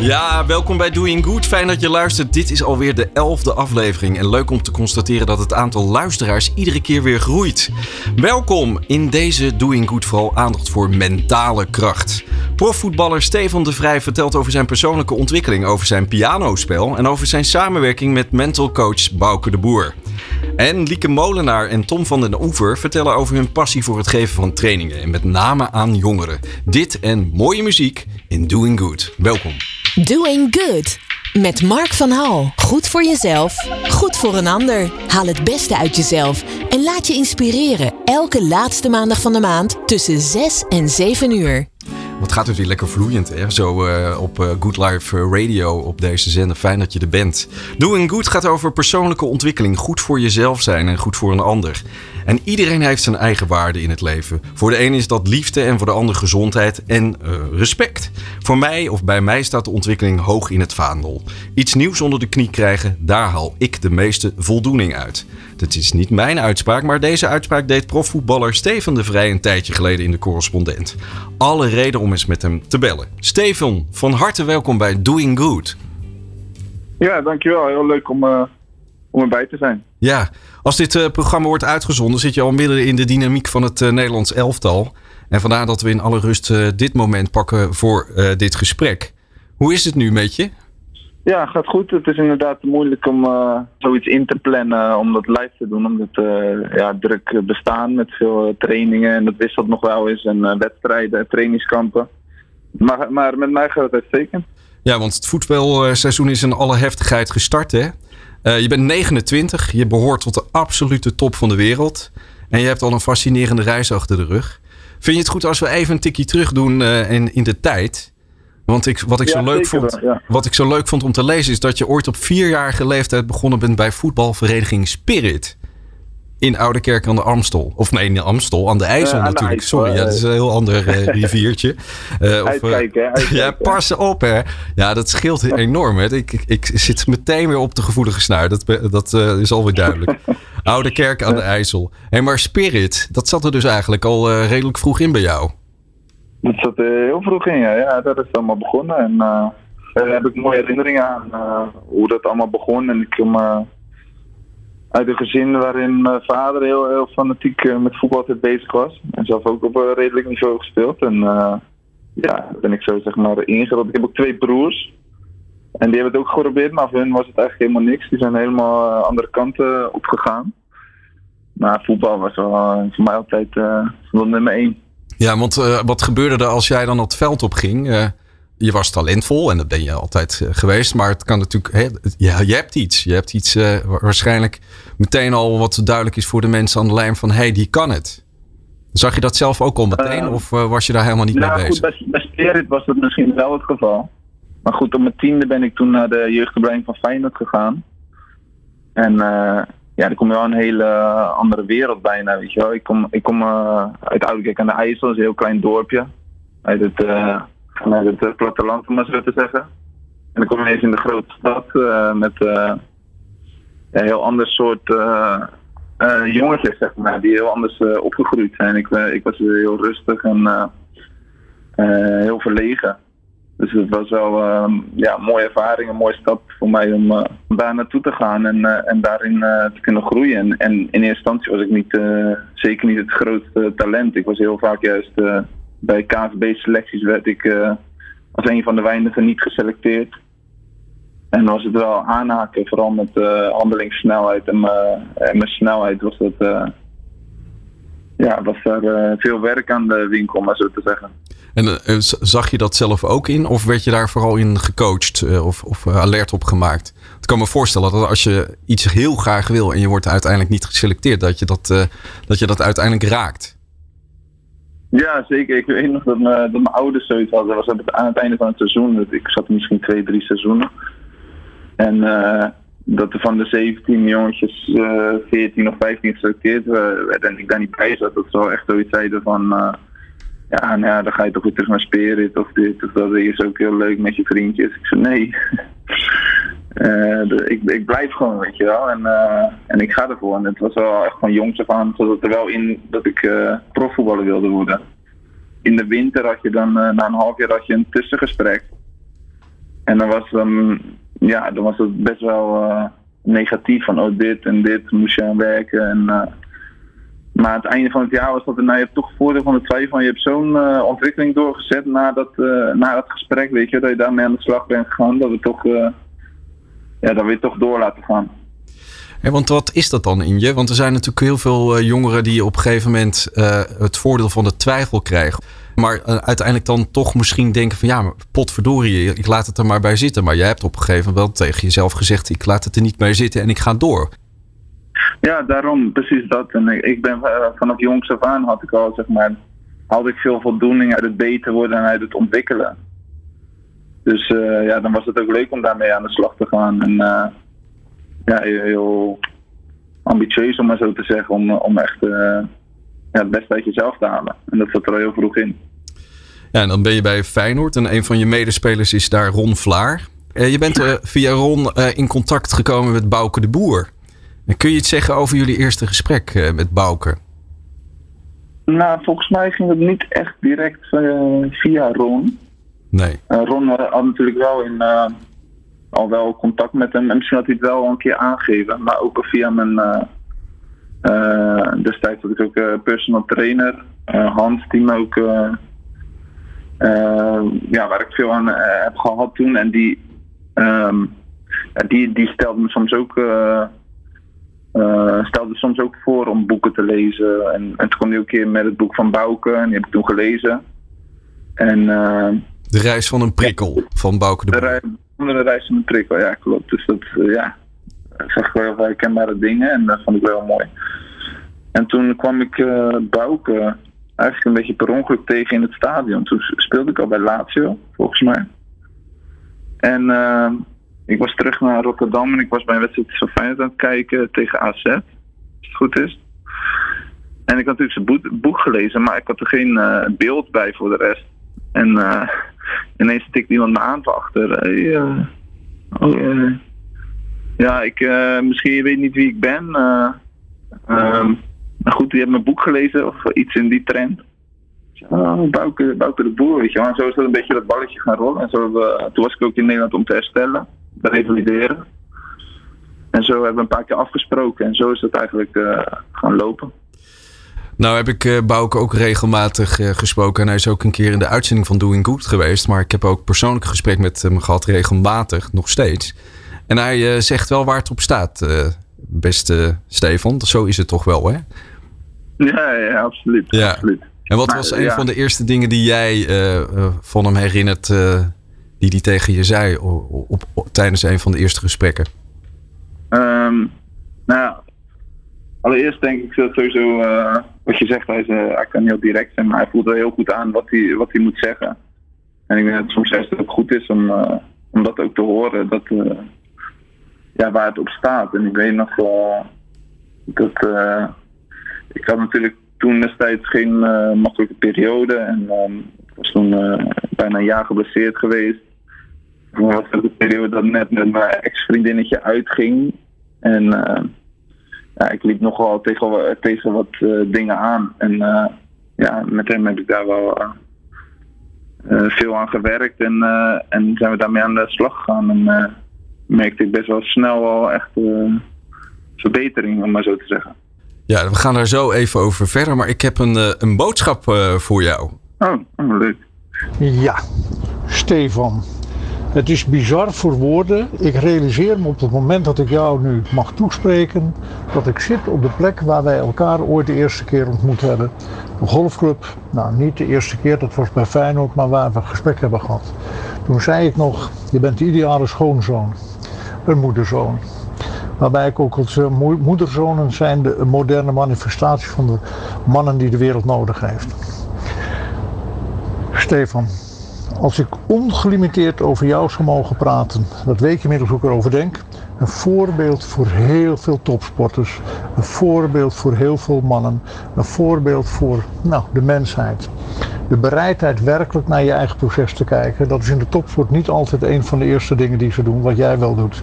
Ja, welkom bij Doing Good. Fijn dat je luistert. Dit is alweer de elfde aflevering. En leuk om te constateren dat het aantal luisteraars iedere keer weer groeit. Welkom in deze Doing Good vooral aandacht voor mentale kracht. Profvoetballer Stefan de Vrij vertelt over zijn persoonlijke ontwikkeling, over zijn pianospel en over zijn samenwerking met mental coach Bouke de Boer. En Lieke Molenaar en Tom van den Oever vertellen over hun passie voor het geven van trainingen en met name aan jongeren. Dit en mooie muziek in Doing Good. Welkom. Doing Good. Met Mark van Hal. Goed voor jezelf, goed voor een ander. Haal het beste uit jezelf en laat je inspireren. Elke laatste maandag van de maand tussen 6 en 7 uur. Wat gaat het weer lekker vloeiend, hè? Zo uh, op uh, Good Life Radio op deze zender. Fijn dat je er bent. Doing Good gaat over persoonlijke ontwikkeling. Goed voor jezelf zijn en goed voor een ander. En iedereen heeft zijn eigen waarde in het leven. Voor de een is dat liefde en voor de ander gezondheid en uh, respect. Voor mij of bij mij staat de ontwikkeling hoog in het vaandel. Iets nieuws onder de knie krijgen, daar haal ik de meeste voldoening uit. Dat is niet mijn uitspraak, maar deze uitspraak deed profvoetballer Steven de Vrij een tijdje geleden in de correspondent. Alle reden om eens met hem te bellen. Steven, van harte welkom bij Doing Good. Ja, dankjewel. Heel leuk om, uh, om erbij te zijn. Ja, als dit uh, programma wordt uitgezonden, zit je al midden in de dynamiek van het uh, Nederlands elftal. En vandaar dat we in alle rust dit moment pakken voor dit gesprek. Hoe is het nu met je? Ja, gaat goed. Het is inderdaad moeilijk om zoiets in te plannen, om dat live te doen. Omdat ja, druk bestaan met veel trainingen en dat wisselt nog wel eens. En wedstrijden, trainingskampen. Maar, maar met mij gaat het uitstekend. Ja, want het voetbalseizoen is in alle heftigheid gestart hè? Je bent 29, je behoort tot de absolute top van de wereld. En je hebt al een fascinerende reis achter de rug. Vind je het goed als we even een tikje terug doen in, in de tijd... Want ik, wat, ik zo leuk vond, wel, ja. wat ik zo leuk vond om te lezen is dat je ooit op vierjarige leeftijd begonnen bent bij voetbalvereniging Spirit. In Oudekerk aan de Amstel. Of nee, in de Amstel, aan de IJssel aan de natuurlijk. IJssel, Sorry, ja, dat is een heel ander eh, riviertje. Eh, of, eh, Uitkijken, hè, uitkijken. ja, pas op hè. Ja, dat scheelt enorm. Hè. Ik, ik, ik zit meteen weer op de gevoelige snaar. Dat, dat eh, is alweer duidelijk. Oude Kerk aan de IJssel. Hey, maar Spirit, dat zat er dus eigenlijk al eh, redelijk vroeg in bij jou. Dat zat heel vroeg in, ja. ja dat is allemaal begonnen. En eh, daar heb ik mooie herinneringen aan eh, hoe dat allemaal begon. En ik kom eh, uit een gezin waarin mijn vader heel, heel fanatiek eh, met voetbal bezig was. En zelf ook op een redelijk niveau gespeeld. En eh, ja, ben ik zo zeg maar ingerold. Ik heb ook twee broers. En die hebben het ook geprobeerd, maar voor hun was het eigenlijk helemaal niks. Die zijn helemaal eh, andere kanten opgegaan. Maar voetbal was wel voor mij altijd nummer één. Ja, want wat gebeurde er als jij dan het veld op ging? Je was talentvol en dat ben je altijd eh, geweest. Maar het kan natuurlijk. Hè, ja, je hebt iets. Je hebt iets eh, wa- waarschijnlijk meteen al wat duidelijk is voor de mensen aan de lijn van hé, hey, die kan het. Zag je dat zelf ook al meteen? Eh, of was je daar helemaal niet Nou mee goed, bezig? bij, bij Spirit was dat misschien wel het geval. Maar goed, op mijn tiende ben ik toen naar de jeugdopleiding van Feyenoord gegaan. En eh, ja, dan kom je wel een hele andere wereld bijna, weet je wel. Ik kom, ik kom uit Oudekerk aan de IJssel, dat is een heel klein dorpje. Uit het, eh, vanuit het eh, platteland, om maar zo te zeggen. En dan kom je eens in de grote stad eh, met eh, een heel ander soort jongetjes, zeg maar, die heel anders opgegroeid zijn. Ik, ik was heel rustig en heel verlegen. Dus het was wel eh, ja, een mooie ervaring, een mooie stap voor mij om daar naartoe te gaan en, en daarin te kunnen groeien. En, en in eerste instantie was ik niet, zeker niet het grootste talent. Ik was heel vaak juist bij KVB-selecties werd ik eh, als een van de weinigen niet geselecteerd. En was het wel aanhaken, vooral met eh handelingssnelheid en, mijn- en mijn snelheid was dat. eh, ja, was daar eh, veel werk aan de winkel, maar zo te zeggen. En eh, zag je dat zelf ook in? Of werd je daar vooral in gecoacht eh, of, of eh, alert op gemaakt? Ik kan me voorstellen dat als je iets heel graag wil en je wordt uiteindelijk niet geselecteerd, dat je dat, eh, dat, je dat uiteindelijk raakt. Ja, zeker. Ik weet nog dat, me, dat mijn ouders zoiets hadden. Dat was aan het einde van het seizoen. Ik zat misschien twee, drie seizoenen. En eh, dat er van de 17 jongetjes eh 14 of 15 geselecteerd werden en ik daar niet bij zat. Dat ze wel echt zoiets zeiden van... eh, ja, nou ja, dan ga je toch weer terug naar Spirit of dit of dat. is ook heel leuk met je vriendjes. Ik zei nee. Ik, ik blijf gewoon, weet je wel. En, en ik ga ervoor. En het was wel echt van jongs af aan, zat er wel in dat ik profvoetballer wilde worden. In de winter had je dan, na een half jaar had je een tussengesprek. En dan was, dan, ja, dan was het best wel negatief van oh dit en dit moest je aan werken. En, uh, maar aan het einde van het jaar was dat, nou, je hebt toch voordeel van de twee van je hebt zo'n uh, ontwikkeling doorgezet na dat, uh, na dat gesprek, weet je, dat je daarmee aan de slag bent gegaan, dat we toch, ja, we je toch door laten gaan. En want wat is dat dan in je? Want er zijn natuurlijk heel veel jongeren die op een gegeven moment het voordeel van de twijfel krijgen. Maar uiteindelijk dan toch misschien denken van ja, potverdorie, ik laat het er maar bij zitten. Maar jij hebt op een gegeven moment wel tegen jezelf gezegd, ik laat het er niet bij zitten en ik ga door. Ja, daarom, precies dat. En ik ben uh, vanaf jongs af aan had ik al, zeg maar, had ik veel voldoening uit het beter worden en uit het ontwikkelen. Dus uh, ja, dan was het ook leuk om daarmee aan de slag te gaan. En uh, ja, heel ambitieus om maar zo te zeggen, om, om echt ja, het beste uit jezelf te halen. En dat zat er al heel vroeg in. Ja, en dan ben je bij Feyenoord en een van je medespelers is daar Ron Vlaar. je bent via Ron in contact gekomen met Bouke de Boer. Kun je iets zeggen over jullie eerste gesprek uh, met Bouke? Nou, volgens mij ging het niet echt direct uh, via Ron. Nee. Uh, Ron had natuurlijk wel in, al wel contact met hem. En misschien had hij het wel een keer aangegeven. Maar ook via mijn... destijds had ik ook personal trainer. Hans, die me ook... ja, waar ik veel aan heb gehad toen. En die... Um, die, die stelde me soms ook uh, stelde soms ook voor om boeken te lezen. En, en toen kwam hij ook een keer met het boek van Bouke en die heb ik toen gelezen. En, de reis van een prikkel van Bouke de, de reis, de reis van een prikkel, ja klopt. Dus dat, uh, ja, zag ik wel heel herkenbare dingen en dat vond ik wel mooi. En toen kwam ik Bouke eigenlijk een beetje per ongeluk tegen in het stadion. Toen speelde ik al bij Lazio, volgens mij. En ik was terug naar Rotterdam en ik was bij een wedstrijd van Feyenoord aan het kijken tegen AZ. Als het goed is. En ik had natuurlijk zijn boek, gelezen, maar ik had er geen uh, beeld bij voor de rest. En uh, ineens stikt iemand me aan van achter. Hey, uh, oh, ja, ik, misschien je weet niet wie ik ben. Um, maar goed, je hebt mijn boek gelezen of iets in die trend. Oh, Bouke, Bouke de Boer, weet je wel. En zo is dat een beetje dat balletje gaan rollen. En zo, toen was ik ook in Nederland om te herstellen revalideren. En zo hebben we een paar keer afgesproken en zo is het eigenlijk uh, gaan lopen. Nou heb ik uh, Bouke ook regelmatig uh, gesproken. En hij is ook een keer in de uitzending van Doing Good geweest. Maar ik heb ook persoonlijk gesprek met hem gehad, regelmatig, nog steeds. En hij zegt wel waar het op staat, beste Stefan. Zo is het toch wel, hè? Ja, ja absoluut. Ja. absoluut. En wat was een van de eerste dingen die jij van hem herinnert die die tegen je zei op, op, tijdens een van de eerste gesprekken? Um, nou, allereerst denk ik dat sowieso, wat je zegt, hij, is, uh, hij kan heel direct zijn, maar hij voelt wel heel goed aan wat hij, wat hij moet zeggen. En ik denk dat het soms juist ook goed is om, uh, om dat ook te horen, dat, ja, waar het op staat. En ik weet nog wel dat ik had natuurlijk toen destijds geen makkelijke periode en um, was toen bijna een jaar geblesseerd geweest was het de periode dat net met mijn ex-vriendinnetje uitging. En ja, ik liep nogal tegen, tegen wat uh, dingen aan. En uh, ja, met hem heb ik daar wel veel aan gewerkt. En, en zijn we daarmee aan de slag gegaan. En merkte ik best wel snel al echt verbetering, om maar zo te zeggen. Ja, we gaan daar zo even over verder. Maar ik heb een, een boodschap voor jou. Oh, oh, leuk. Ja, Stefan. Het is bizar voor woorden. Ik realiseer me op het moment dat ik jou nu mag toespreken, dat ik zit op de plek waar wij elkaar ooit de eerste keer ontmoet hebben. De golfclub, nou niet de eerste keer, dat was bij Feyenoord, maar waar we gesprek hebben gehad. Toen zei ik nog, je bent de ideale schoonzoon, een moederzoon. Waarbij ik ook als moederzonen zijn de moderne manifestatie van de mannen die de wereld nodig heeft. Stefan, als ik ongelimiteerd over jou zou mogen praten, dat weet je inmiddels hoe ik erover denk. Een voorbeeld voor heel veel topsporters. Een voorbeeld voor heel veel mannen. Een voorbeeld voor nou, de mensheid. De bereidheid werkelijk naar je eigen proces te kijken. Dat is in de topsport niet altijd een van de eerste dingen die ze doen, wat jij wel doet.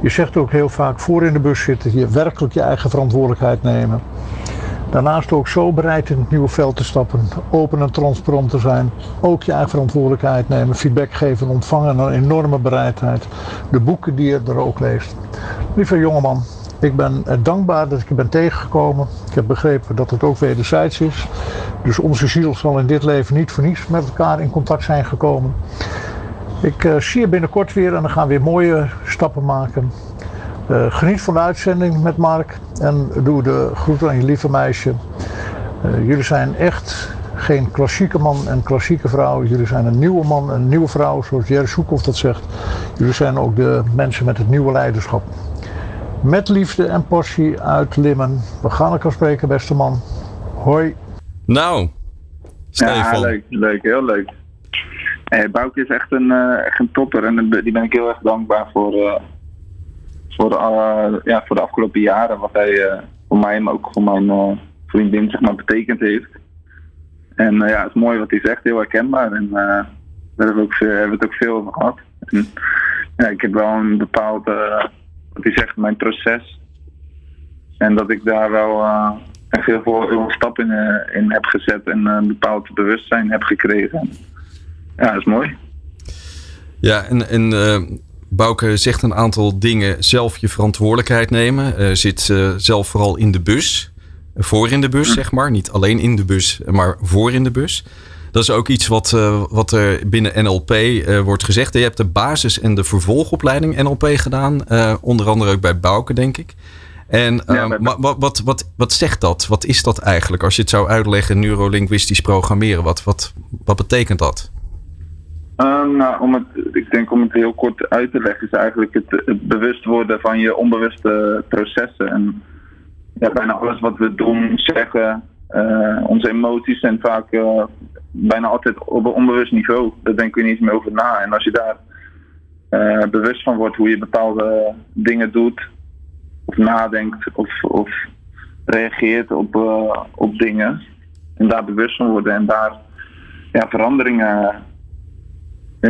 Je zegt ook heel vaak voor in de bus zitten, je werkelijk je eigen verantwoordelijkheid nemen. Daarnaast ook zo bereid in het nieuwe veld te stappen, open en transparant te zijn. Ook je eigen verantwoordelijkheid nemen, feedback geven, ontvangen, een enorme bereidheid. De boeken die je er ook leest. Lieve jongeman, ik ben dankbaar dat ik je ben tegengekomen. Ik heb begrepen dat het ook wederzijds is. Dus onze ziel zal in dit leven niet voor niets met elkaar in contact zijn gekomen. Ik uh, zie je binnenkort weer en dan gaan we weer mooie stappen maken. Uh, geniet van de uitzending met Mark en doe de groeten aan je lieve meisje. Uh, jullie zijn echt geen klassieke man en klassieke vrouw. Jullie zijn een nieuwe man en een nieuwe vrouw, zoals Jerry Soekhoff dat zegt. Jullie zijn ook de mensen met het nieuwe leiderschap. Met liefde en passie uit Limmen. We gaan elkaar spreken, beste man. Hoi. Nou, Stefan. Ja, leuk, leuk, heel leuk. Hey, Bouke is echt een, uh, echt een topper en die ben ik heel erg dankbaar voor, uh, voor, de, uh, ja, voor de afgelopen jaren. Wat hij voor mij, maar ook voor mijn vriendin zeg maar, betekend heeft. En ja, het is mooi wat hij zegt, heel herkenbaar. En daar hebben we, ook, hebben we het ook veel over gehad. En, ja, ik heb wel een bepaald, wat hij zegt, mijn proces. En dat ik daar wel echt heel veel stappen in, in heb gezet en een bepaald bewustzijn heb gekregen. Ja, dat is mooi. Ja, en, en Bouke zegt een aantal dingen. Zelf je verantwoordelijkheid nemen. Uh, zit uh, zelf vooral in de bus. Voor in de bus, zeg maar. Niet alleen in de bus, maar voor in de bus. Dat is ook iets wat, wat er binnen NLP wordt gezegd. Je hebt de basis- en de vervolgopleiding NLP gedaan. onder andere ook bij Bouke, denk ik. En ja, wat, wat, wat, wat zegt dat? Wat is dat eigenlijk? Als je het zou uitleggen, neurolinguistisch programmeren. Wat, wat, wat betekent dat? Um, nou, om het, ik denk om het heel kort uit te leggen, is eigenlijk het, bewust worden van je onbewuste processen. En ja, bijna alles wat we doen, zeggen, uh, onze emoties zijn vaak uh, bijna altijd op een onbewust niveau. Daar denken we niet eens meer over na. En als je daar uh, bewust van wordt hoe je bepaalde dingen doet, of nadenkt, of, of reageert op, op dingen, en daar bewust van worden en daar ja, veranderingen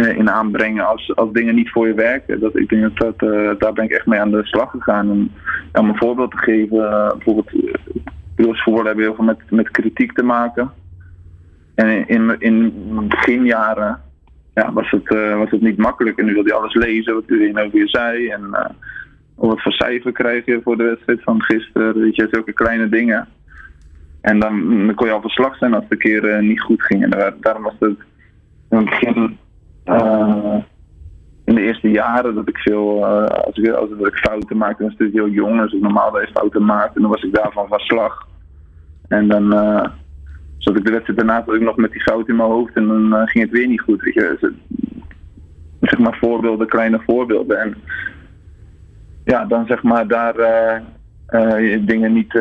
in aanbrengen als, als dingen niet voor je werken. Dat, ik denk dat, dat uh, daar ben ik echt mee aan de slag gegaan. En, om een voorbeeld te geven, uh, bijvoorbeeld, als voorbeeld hebben heel veel met, met kritiek te maken. En in, in, in beginjaren ja, was, het, was het niet makkelijk. En nu wil je alles lezen wat iedereen over je zei. En wat voor cijfer krijg je voor de wedstrijd van gisteren. Weet je, zulke kleine dingen. En dan, dan kon je al verslag zijn als het een keer niet goed ging. En daar, daarom was het in het begin in de eerste jaren dat ik veel, uh, als, ik, als ik fouten maakte, was het heel jong, dus ik normaal eens fouten maakte. En dan was ik daarvan van slag. En dan uh, zat ik de wedstrijd daarna ik nog met die fout in mijn hoofd en dan ging het weer niet goed. Weet je. Dus, zeg maar voorbeelden, kleine voorbeelden. En ja, dan zeg maar daar dingen niet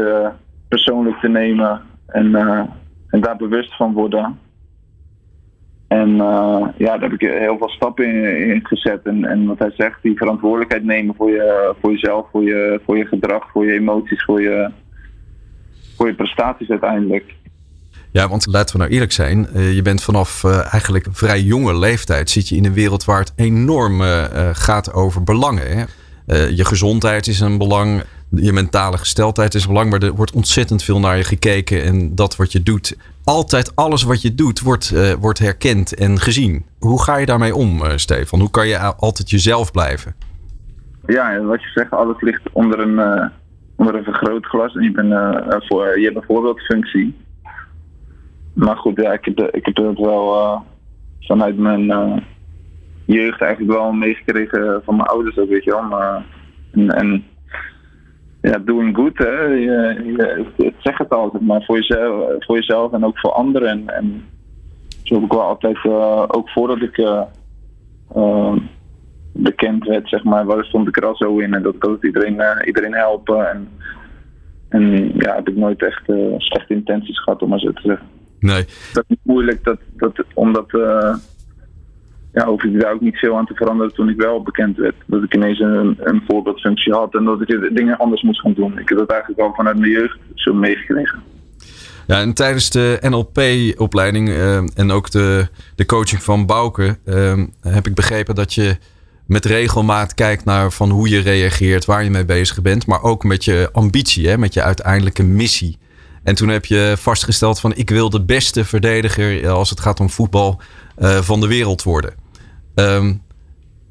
persoonlijk te nemen en, en daar bewust van worden. En uh, ja, daar heb ik heel veel stappen in, in, gezet. En, en wat hij zegt, die verantwoordelijkheid nemen voor, je, voor jezelf, voor je, voor je gedrag, voor je emoties, voor je, voor je prestaties uiteindelijk. Ja, want laten we nou eerlijk zijn. Uh, je bent vanaf uh, eigenlijk vrij jonge leeftijd zit je in een wereld waar het enorm gaat over belangen. Je gezondheid is een belang. Je mentale gesteldheid is een belang. Maar er wordt ontzettend veel naar je gekeken. En dat wat je doet altijd alles wat je doet wordt, uh, wordt herkend en gezien. Hoe ga je daarmee om, uh, Stefan? Hoe kan je altijd jezelf blijven? Ja, wat je zegt, alles ligt onder een, uh, onder een vergrootglas. En je, bent, voor, je hebt een voorbeeldfunctie. Maar goed, ja, ik, heb, ik heb het wel vanuit mijn jeugd eigenlijk wel meegekregen van mijn ouders ook, weet je wel. Maar, en, en ja, doing good, hè. Je, je, zeg het altijd, maar voor jezelf, voor jezelf en ook voor anderen. En, en zo heb ik wel altijd, uh, ook voordat ik uh, uh, bekend werd, zeg maar, waar stond ik er al zo in en dat altijd iedereen, iedereen helpen. En, en ja, heb ik nooit echt slechte intenties gehad, om maar zo te zeggen. Nee. Dat is moeilijk, dat, dat, omdat ja, hoef ik daar ook niet veel aan te veranderen toen ik wel bekend werd. Dat ik ineens een, een voorbeeldfunctie had en dat ik dingen anders moest gaan doen. Ik heb dat eigenlijk al vanuit mijn jeugd zo meegekregen. Ja, en tijdens de NLP-opleiding en ook de, de coaching van Bouke heb ik begrepen dat je met regelmaat kijkt naar van hoe je reageert, waar je mee bezig bent, maar ook met je ambitie, hè, met je uiteindelijke missie. En toen heb je vastgesteld van ik wil de beste verdediger als het gaat om voetbal van de wereld worden. Um,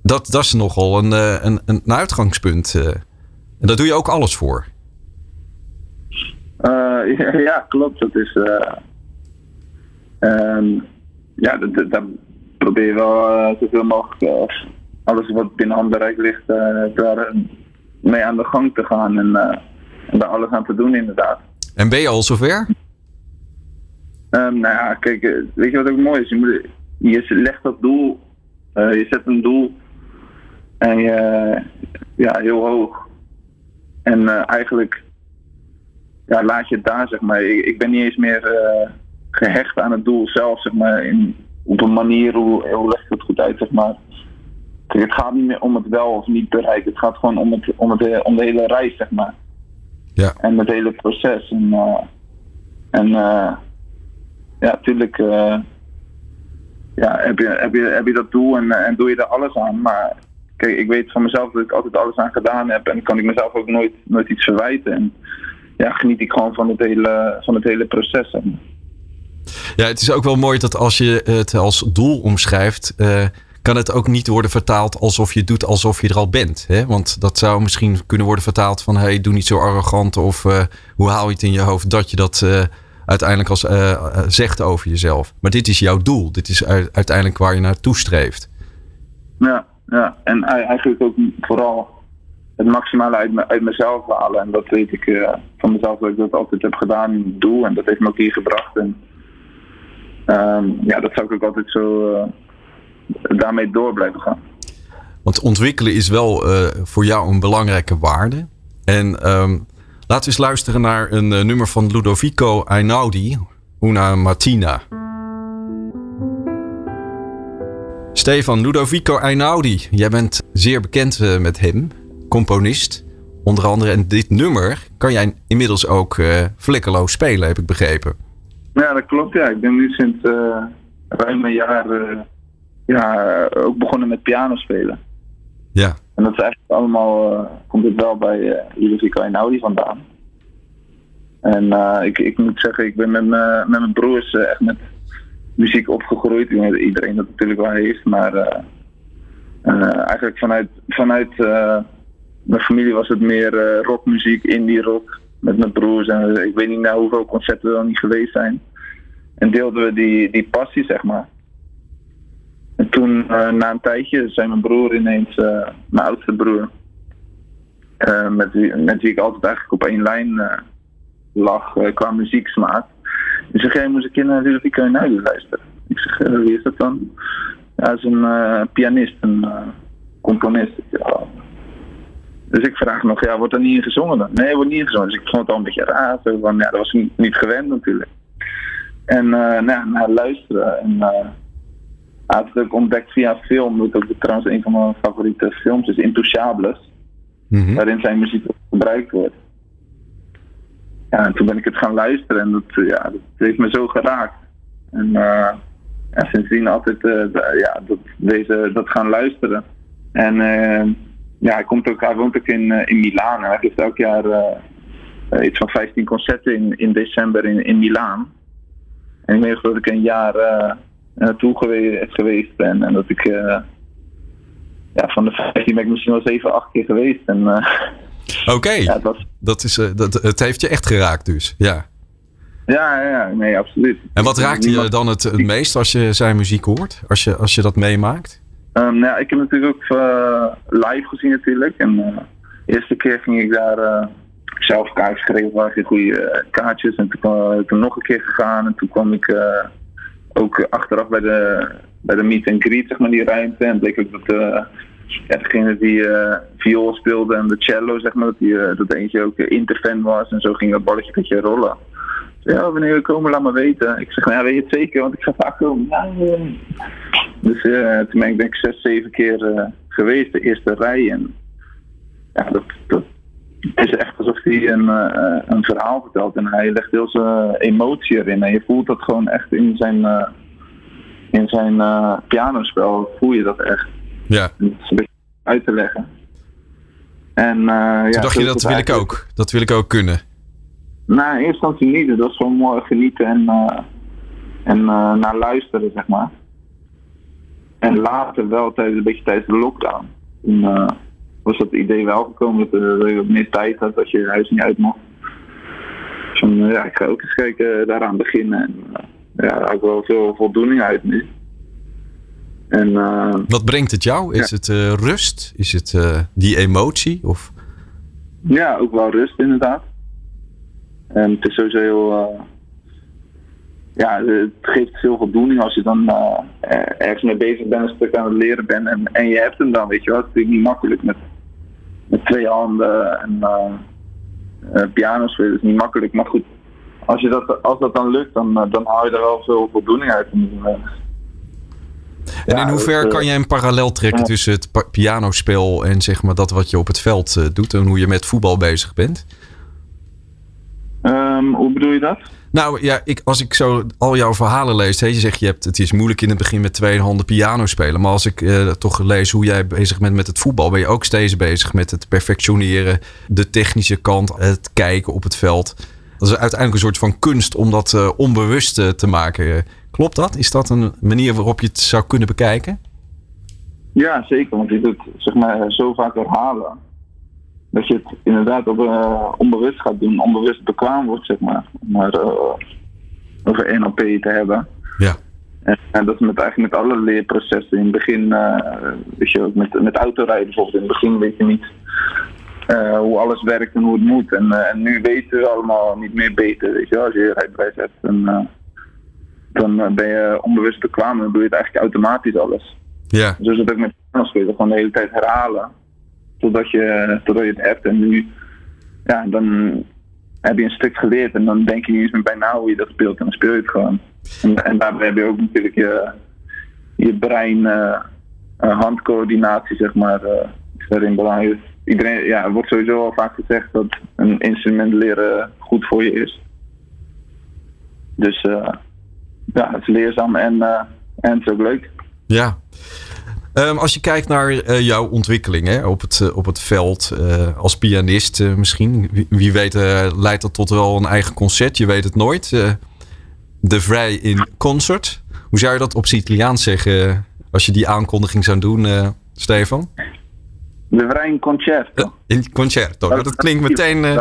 dat, dat is nogal een, eh, een, een uitgangspunt. Uh. En daar doe je ook alles voor. Uh, ja, ja, klopt. Dat is. Um, ja, daar probeer je wel zoveel mogelijk alles wat binnen handbereik ligt, daar mee aan de gang te gaan en, en daar alles aan te doen, inderdaad. En ben je al zover? Um, nou ja, kijk, weet je wat ook mooi is? Je, moet, je legt dat doel, je zet een doel en je, ja, heel hoog. En uh, eigenlijk ja, laat je het daar, zeg maar. Ik, ik ben niet eens meer uh, gehecht aan het doel zelf, zeg maar. In, op een manier, hoe, hoe leg ik het goed uit, zeg maar. Kijk, het gaat niet meer om het wel of niet bereiken. Het gaat gewoon om, het, om, het, om de hele reis, zeg maar. Ja. En het hele proces. En, en ja, natuurlijk ja, heb, je, heb, je, heb je dat doel en, en doe je er alles aan. Maar kijk, ik weet van mezelf dat ik altijd alles aan gedaan heb. En kan ik mezelf ook nooit, nooit iets verwijten. En ja, geniet ik gewoon van het hele, van het hele proces. Ja, het is ook wel mooi dat als je het als doel omschrijft, uh, kan het ook niet worden vertaald alsof je doet alsof je er al bent. Hè? Want dat zou misschien kunnen worden vertaald van hey, doe niet zo arrogant of uh, hoe haal je het in je hoofd dat je dat uiteindelijk als, zegt over jezelf. Maar dit is jouw doel. Dit is uiteindelijk waar je naartoe streeft. Ja, ja, en eigenlijk ook vooral het maximale uit, me, uit mezelf halen. En dat weet ik uh, van mezelf dat ik dat altijd heb gedaan, doe. En dat heeft me ook hier gebracht. En um, ja, dat zou ik ook altijd zo uh, daarmee door blijven gaan. Want ontwikkelen is wel uh, voor jou een belangrijke waarde. En um, laten we eens luisteren naar een nummer van Ludovico Einaudi, Una Martina. Stefan Ludovico Einaudi, jij bent zeer bekend uh, met hem, componist. Onder andere, en dit nummer kan jij inmiddels ook uh, vlekkeloos spelen, heb ik begrepen. Ja, dat klopt. Ja. Ik ben nu sinds ruim een jaar ja, ook begonnen met piano spelen. Ja. En dat is eigenlijk allemaal, komt het wel bij Ludovico Einaudi vandaan. En ik, ik moet zeggen, ik ben met, met mijn broers echt met muziek opgegroeid. Iedereen dat natuurlijk wel heeft, maar uh, uh, eigenlijk vanuit, vanuit uh, mijn familie was het meer rockmuziek, indie rock met mijn broers. En ik weet niet naar hoeveel concerten er dan niet geweest zijn. En deelden we die, die passie, zeg maar. En toen, na een tijdje, zei mijn broer ineens, mijn oudste broer, met, wie, met wie ik altijd eigenlijk op één lijn lag qua muzieksmaak. Die zegt, jij moest een keer naar Ludovico Einaudi luisteren. Ik zeg, wie is dat dan? Ja, hij is een pianist, een componist. Dus ik vraag nog, ja, wordt er niet in gezongen dan? Nee, wordt niet in gezongen. Dus ik vond het al een beetje raar. Zo ja, dat was niet, niet gewend natuurlijk. En nou, naar luisteren. En hij had het ook ontdekt via film. Dat ook trouwens een van mijn favoriete films is Intouchables. Mm -hmm. Waarin zijn muziek gebruikt wordt ja, en toen ben ik het gaan luisteren en dat, ja, dat heeft me zo geraakt. En uh, ja, sindsdien altijd uh, ja, dat, deze, dat gaan luisteren. En uh, ja, hij, komt ook, hij woont ook in, in Milaan. Hij geeft elk jaar iets van 15 concerten in, in december in, in Milaan. En ik weet dat ik een jaar naartoe geweest, geweest ben en dat ik ja, van de 15 ben ik misschien wel 7, 8 keer geweest. En Oké, okay. ja, dat, dat is, uh, dat, het heeft je echt geraakt dus, ja. Ja, ja, nee, absoluut. En wat raakt je dan het, het meest als je zijn muziek hoort? Als je, als je dat meemaakt? Um, nou, ik heb natuurlijk ook uh, live gezien natuurlijk. En uh, de eerste keer ging ik daar uh, zelf kaartjes geregeld, waren goede kaartjes. En toen, toen nog een keer gegaan. En toen kwam ik ook achteraf bij de, bij de meet and greet, zeg maar, die ruimte. En bleek ook dat ja, degene die uh, viool speelde en de cello, zeg maar, dat, die, uh, dat eentje ook uh, interfan was. En zo ging dat balletje een beetje rollen. Ja, wanneer we komen, laat maar weten. Ik zeg, nou, ja, weet je het zeker, want ik ga vaak komen. Ja, dus toen ben ik denk ik zes, zeven keer geweest, de eerste rij. En ja, dat, het is echt alsof hij een, eh, een verhaal vertelt en hij legt heel zijn emotie erin. En je voelt dat gewoon echt in zijn, eh, in zijn eh, pianospel, voel je dat echt. Ja. Het is een beetje uit te leggen. En, eh, ja, dacht je, dat wil ik ook. Dat wil ik ook kunnen. Nou, in eerste instantie niet. Het was gewoon mooi genieten en, eh, en eh, naar luisteren, zeg maar. En later wel tijdens een beetje tijdens de lockdown. Toen eh, was dat idee wel gekomen dat eh, je wat meer tijd had als je je huis niet uit mocht. Dus van, eh, ja, ik ga ook eens kijken daaraan beginnen. En eh, ja, daar ik wel veel voldoening uit nu. En eh, Wat brengt het jou? Is het eh, rust? Is het eh, die emotie? Of... Ja, ook wel rust inderdaad. En het is sowieso heel. eh, ja, het geeft veel voldoening als je dan eh, er- ergens mee bezig bent, een stuk aan het leren bent en, en je hebt hem dan, weet je wel. Het is natuurlijk niet makkelijk met, met twee handen en uh, piano spelen, is niet makkelijk. Maar goed, als, je dat, als dat dan lukt, dan, eh, dan haal je er wel veel voldoening uit. En, eh, Ja, in hoeverre eh, kan jij een parallel trekken tussen het pianospel en zeg maar dat wat je op het veld eh, doet en hoe je met voetbal bezig bent? Ehm, hoe bedoel je dat? Nou ja, ik, als ik zo al jouw verhalen lees, hè, je zegt je hebt, het is moeilijk in het begin met twee handen piano spelen. Maar als ik eh, toch lees hoe jij bezig bent met het voetbal, ben je ook steeds bezig met het perfectioneren, de technische kant, het kijken op het veld. Dat is uiteindelijk een soort van kunst om dat eh, onbewust eh, te maken. Klopt dat? Is dat een manier waarop je het zou kunnen bekijken? Ja, zeker. Want je doet zeg maar zo vaak herhalen. Dat je het inderdaad op, eh, onbewust gaat doen. Onbewust bekwaam wordt, zeg maar. Om maar eh, over NLP te hebben. Ja. En, en dat is met, eigenlijk met alle leerprocessen. In het begin, eh weet je ook, met, met autorijden bijvoorbeeld. In het begin weet je niet hoe alles werkt en hoe het moet. En, en nu weten we allemaal niet meer beter. Weet je als je je rijbewijs hebt. Dan eh, ben je onbewust bekwaam en dan doe je het eigenlijk automatisch alles. Ja. Dus dat ook met spelen, gewoon de hele tijd herhalen. Totdat je, totdat je het hebt. En nu, ja, dan heb je een stuk geleerd. En dan denk je niet eens meer bij na hoe je dat speelt. En dan speel je het gewoon. En, en daarbij heb je ook natuurlijk je, je brein, eh, handcoördinatie, zeg maar, eh, is daarin belangrijk. Iedereen, ja, er wordt sowieso al vaak gezegd dat een instrument leren goed voor je is. Dus eh, ja, het is leerzaam en, en het is ook leuk. Ja. Ehm, als je kijkt naar eh, jouw ontwikkeling hè, op, het, eh, op het veld eh, als pianist misschien. Wie, wie weet leidt dat tot wel een eigen concert. Je weet het nooit. De Vrij in Concert. Hoe zou je dat op het Italiaans zeggen als je die aankondiging zou doen, Stefan? De Vrij Concerto. Eh, in concerto. Nou, dat, klinkt meteen,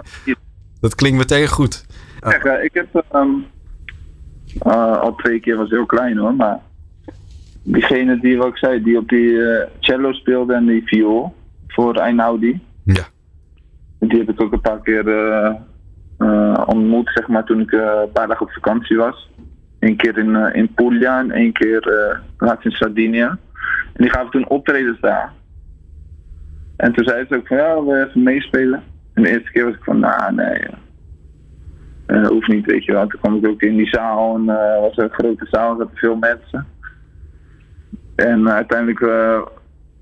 dat klinkt meteen goed. Zeg, ik heb ehm, eh, al twee keer was heel klein hoor, maar diegene die wat ik zei, die op die eh, cello speelde en die viool voor Einaudi, Ja. die heb ik ook een paar keer eh, eh, ontmoet, zeg maar, toen ik een paar dagen op vakantie was. Eén keer in, in Puglia en één keer laatst in Sardinia. En die gaven toen optredens daar. En toen zei ze ook van ja, we even meespelen. En de eerste keer was ik van, nou nee, eh, eh, hoeft niet, weet je wel. Toen kwam ik ook in die zaal en was een grote zaal, er zaten veel mensen. En eh, uiteindelijk eh,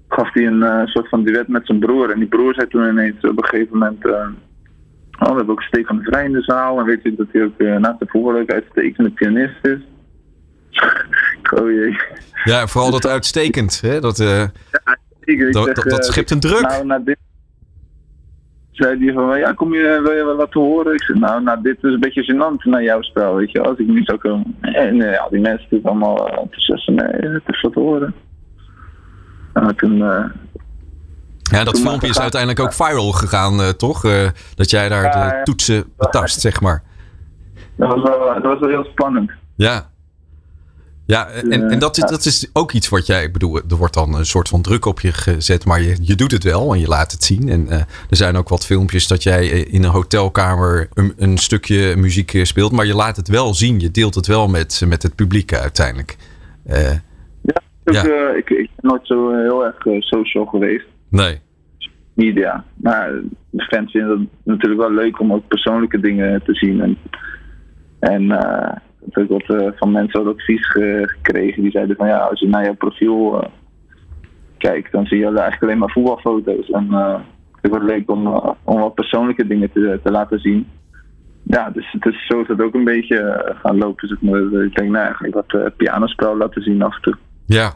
gaf hij een eh, soort van duet met zijn broer. En die broer zei toen ineens op een gegeven moment... oh, we hebben ook Stefan de Vrij in de zaal. En weet je dat hij ook eh, naast de voetbal ook uitstekende pianist is. oh jee. ja, vooral dat uitstekend. Hè? Dat, ik dat, zeg, dat, dat schept een druk. Nou, na dit... Zei hij van, ja, kom je, wil je wel laten horen? Ik zei, nou, nou, dit is een beetje gênant naar jouw spel, weet je als ik niet zou komen. En nee, ja, die mensen natuurlijk allemaal uh, enthousiast, nee, het is wat te horen. Nou, toen, eh, Ja, dat Toen filmpje is uiteindelijk ook viral gegaan, eh, toch? Eh, dat jij daar de toetsen betast, zeg maar. dat, was wel, dat was wel heel spannend. Ja. Ja, en, en dat, is, dat is ook iets wat jij, ik bedoel, er wordt dan een soort van druk op je gezet, maar je, je doet het wel en je laat het zien. En eh, er zijn ook wat filmpjes dat jij eh, in een hotelkamer een, een stukje muziek eh, speelt, maar je laat het wel zien. Je deelt het wel met, met het publiek uiteindelijk. Eh, Ja, eh, ik, ik ben nooit zo eh, heel erg eh, social geweest. nee. media. Maar de fans vinden het natuurlijk wel leuk om ook persoonlijke dingen te zien. En, en ik heb ook wat eh, van mensen wat advies ge- gekregen. Die zeiden van ja, als je naar jouw profiel eh, kijkt, dan zie je eigenlijk alleen maar voetbalfoto's. En, eh, Ik het leuk om, om wat persoonlijke dingen te, te laten zien. Ja, dus, dus zo is het ook een beetje gaan lopen. Dus ik, ik denk, nou eigenlijk wat uh, pianospel laten zien af en toe. Ja.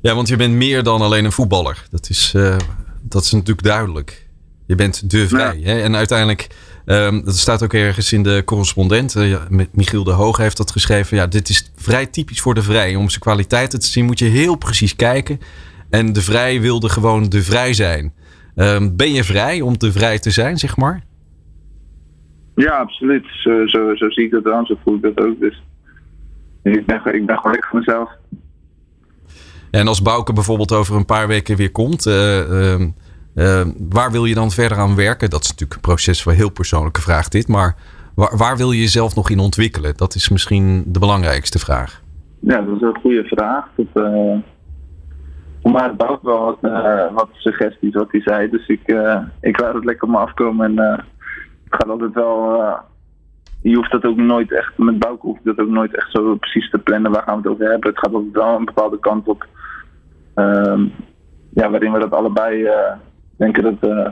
Ja, want je bent meer dan alleen een voetballer. Dat is, uh, dat is natuurlijk duidelijk. Je bent de vrij. Ja. Hè? En uiteindelijk, um, dat staat ook ergens in de correspondent. Uh, Michiel de Hoog heeft dat geschreven. Ja, dit is vrij typisch voor de vrij. Om zijn kwaliteiten te zien moet je heel precies kijken. En de vrij wilde gewoon de vrij zijn. Um, ben je vrij om te vrij te zijn, zeg maar? Ja, absoluut. Zo, zo, zo zie ik dat aan. Zo voel ik dat ook. Dus ik ben, ik ben gewoon voor mezelf. En als Bouke bijvoorbeeld over een paar weken weer komt, uh, uh, uh, waar wil je dan verder aan werken? Dat is natuurlijk een proces waar heel persoonlijke vraag dit, maar waar, waar, wil je jezelf nog in ontwikkelen? Dat is misschien de belangrijkste vraag. Ja, dat is een goede vraag. Dat, maar Bouke wel wat, wat, suggesties wat hij zei, dus ik, ik laat het lekker op me afkomen en het gaat altijd wel je hoeft dat ook nooit echt, met Bouke hoeft dat ook nooit echt zo precies te plannen waar gaan we het over hebben. Het gaat altijd wel een bepaalde kant op. Um, ja, waarin we dat allebei uh, denken dat uh,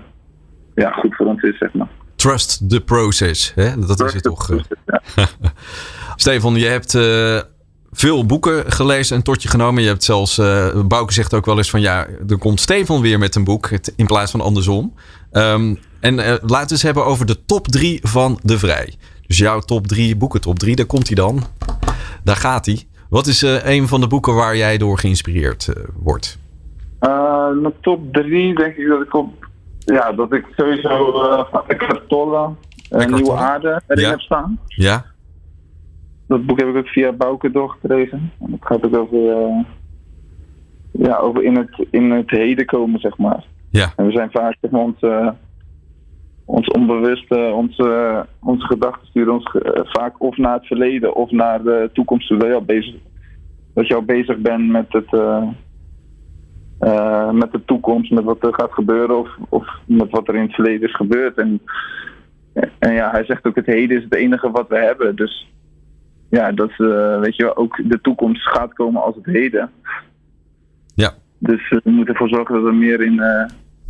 ja, goed voor ons is, zeg maar. Trust the process, hè? dat Trust is het toch. Process, ja. Stefan, je hebt uh, veel boeken gelezen en tot je genomen. Je hebt zelfs, Bouke zegt ook wel eens van ja, er komt Stefan weer met een boek in plaats van andersom. Um, en laten we eens hebben over de top drie van De Vrij. Dus jouw top drie, boeken top drie, daar komt hij dan. Daar gaat hij. Wat is uh, een van de boeken waar jij door geïnspireerd wordt? Uh, mijn top drie denk ik dat ik op... Ja, dat ik sowieso uh, Eckhart Tolle, Nieuwe Aarde erin ja. heb staan. Ja. Dat boek heb ik ook via Bouke doorgelezen. En dat gaat ook over... ja, over in het, in het heden komen, zeg maar. Ja. En we zijn vaak zeg maar, ons ons onbewuste, onze, onze gedachten sturen ons vaak of naar het verleden of naar de toekomst toe. Dat je al bezig, dat je al bezig bent met, het, uh, uh, met de toekomst, met wat er gaat gebeuren of, of met wat er in het verleden is gebeurd. En, en ja, hij zegt ook het heden is het enige wat we hebben. Dus ja, dat uh, weet je ook de toekomst gaat komen als het heden. Ja. Dus we moeten ervoor zorgen dat we meer in,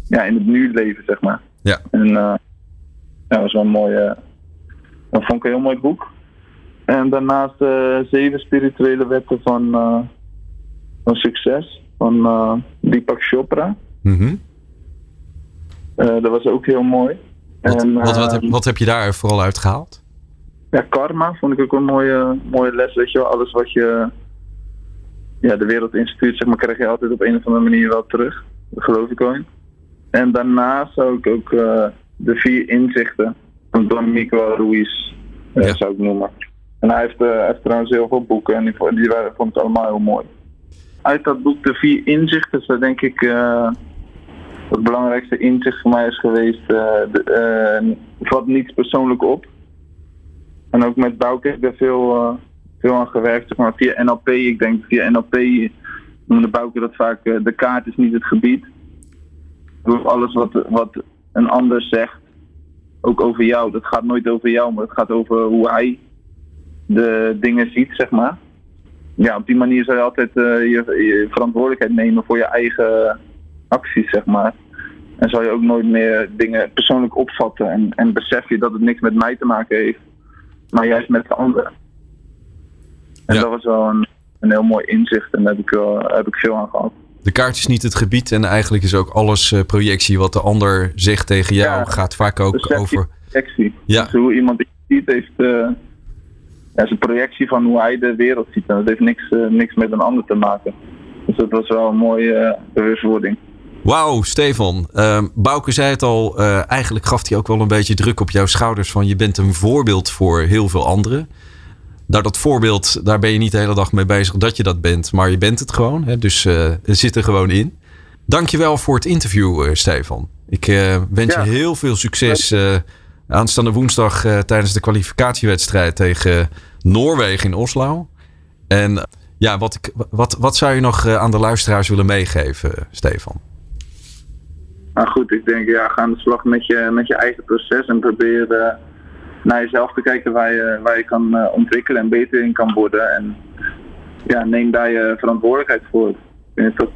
ja, in het nu leven, zeg maar. Ja. En ja, dat was wel een mooie. Dat vond ik een heel mooi boek. En daarnaast zeven spirituele wetten van, van succes van Deepak Chopra. Mm -hmm. dat was ook heel mooi. Wat, en, wat, wat, heb, wat heb je daar vooral uit gehaald? Ja, karma vond ik ook een mooie, mooie les. Weet je wel, alles wat je ja, de wereld instuurt, zeg maar, krijg je altijd op een of andere manier wel terug. Dat geloof ik wel in. En daarnaast zou ik ook de vier inzichten van Don Miguel Ruiz, uh, ja. zou ik noemen. En hij heeft, uh, hij heeft trouwens heel veel boeken en die, die waren, vond ik allemaal heel mooi. Uit dat boek, de vier inzichten, is denk ik uh, het belangrijkste inzicht voor mij is geweest, de, vat niets persoonlijk op. En ook met Bouke heb ik daar veel, veel aan gewerkt, maar, via NLP. Ik denk via NLP noemde Bouke dat vaak, de kaart is niet het gebied. Door alles wat, wat een ander zegt, ook over jou. Dat gaat nooit over jou, maar het gaat over hoe hij de dingen ziet, zeg maar. Ja, op die manier zou je altijd uh, je, je, verantwoordelijkheid nemen voor je eigen acties, zeg maar. En zal je ook nooit meer dingen persoonlijk opvatten en, en besef je dat het niks met mij te maken heeft, maar juist met de anderen. En ja. dat was wel een, een heel mooi inzicht en daar heb ik, wel, heb ik veel aan gehad. De kaart is niet het gebied en eigenlijk is ook alles uh, projectie. Wat de ander zegt tegen jou ja, gaat vaak ook over... Projectie. Ja. Dus hoe iemand het ziet heeft... Uh, ja, is een projectie van hoe hij de wereld ziet. En dat heeft niks, uh, niks met een ander te maken. Dus dat was wel een mooie bewustwording. Wauw, Stefan. Uh, Bouke zei het al. eigenlijk gaf hij ook wel een beetje druk op jouw schouders. Van je bent een voorbeeld voor heel veel anderen daar dat voorbeeld, daar ben je niet de hele dag mee bezig dat je dat bent, maar je bent het gewoon. Hè? Dus uh, het zit er gewoon in. Dankjewel voor het interview, Stefan. Ik wens ja. je heel veel succes aanstaande woensdag tijdens de kwalificatiewedstrijd tegen Noorwegen in Oslo. En ja, wat, ik, wat, wat zou je nog aan de luisteraars willen meegeven, Stefan? Nou goed, ik denk ja, ga aan de slag met je, met je eigen proces en probeer naar jezelf te kijken waar je, waar je kan ontwikkelen en beter in kan worden. En ja, neem daar je verantwoordelijkheid voor. Ik vind dat,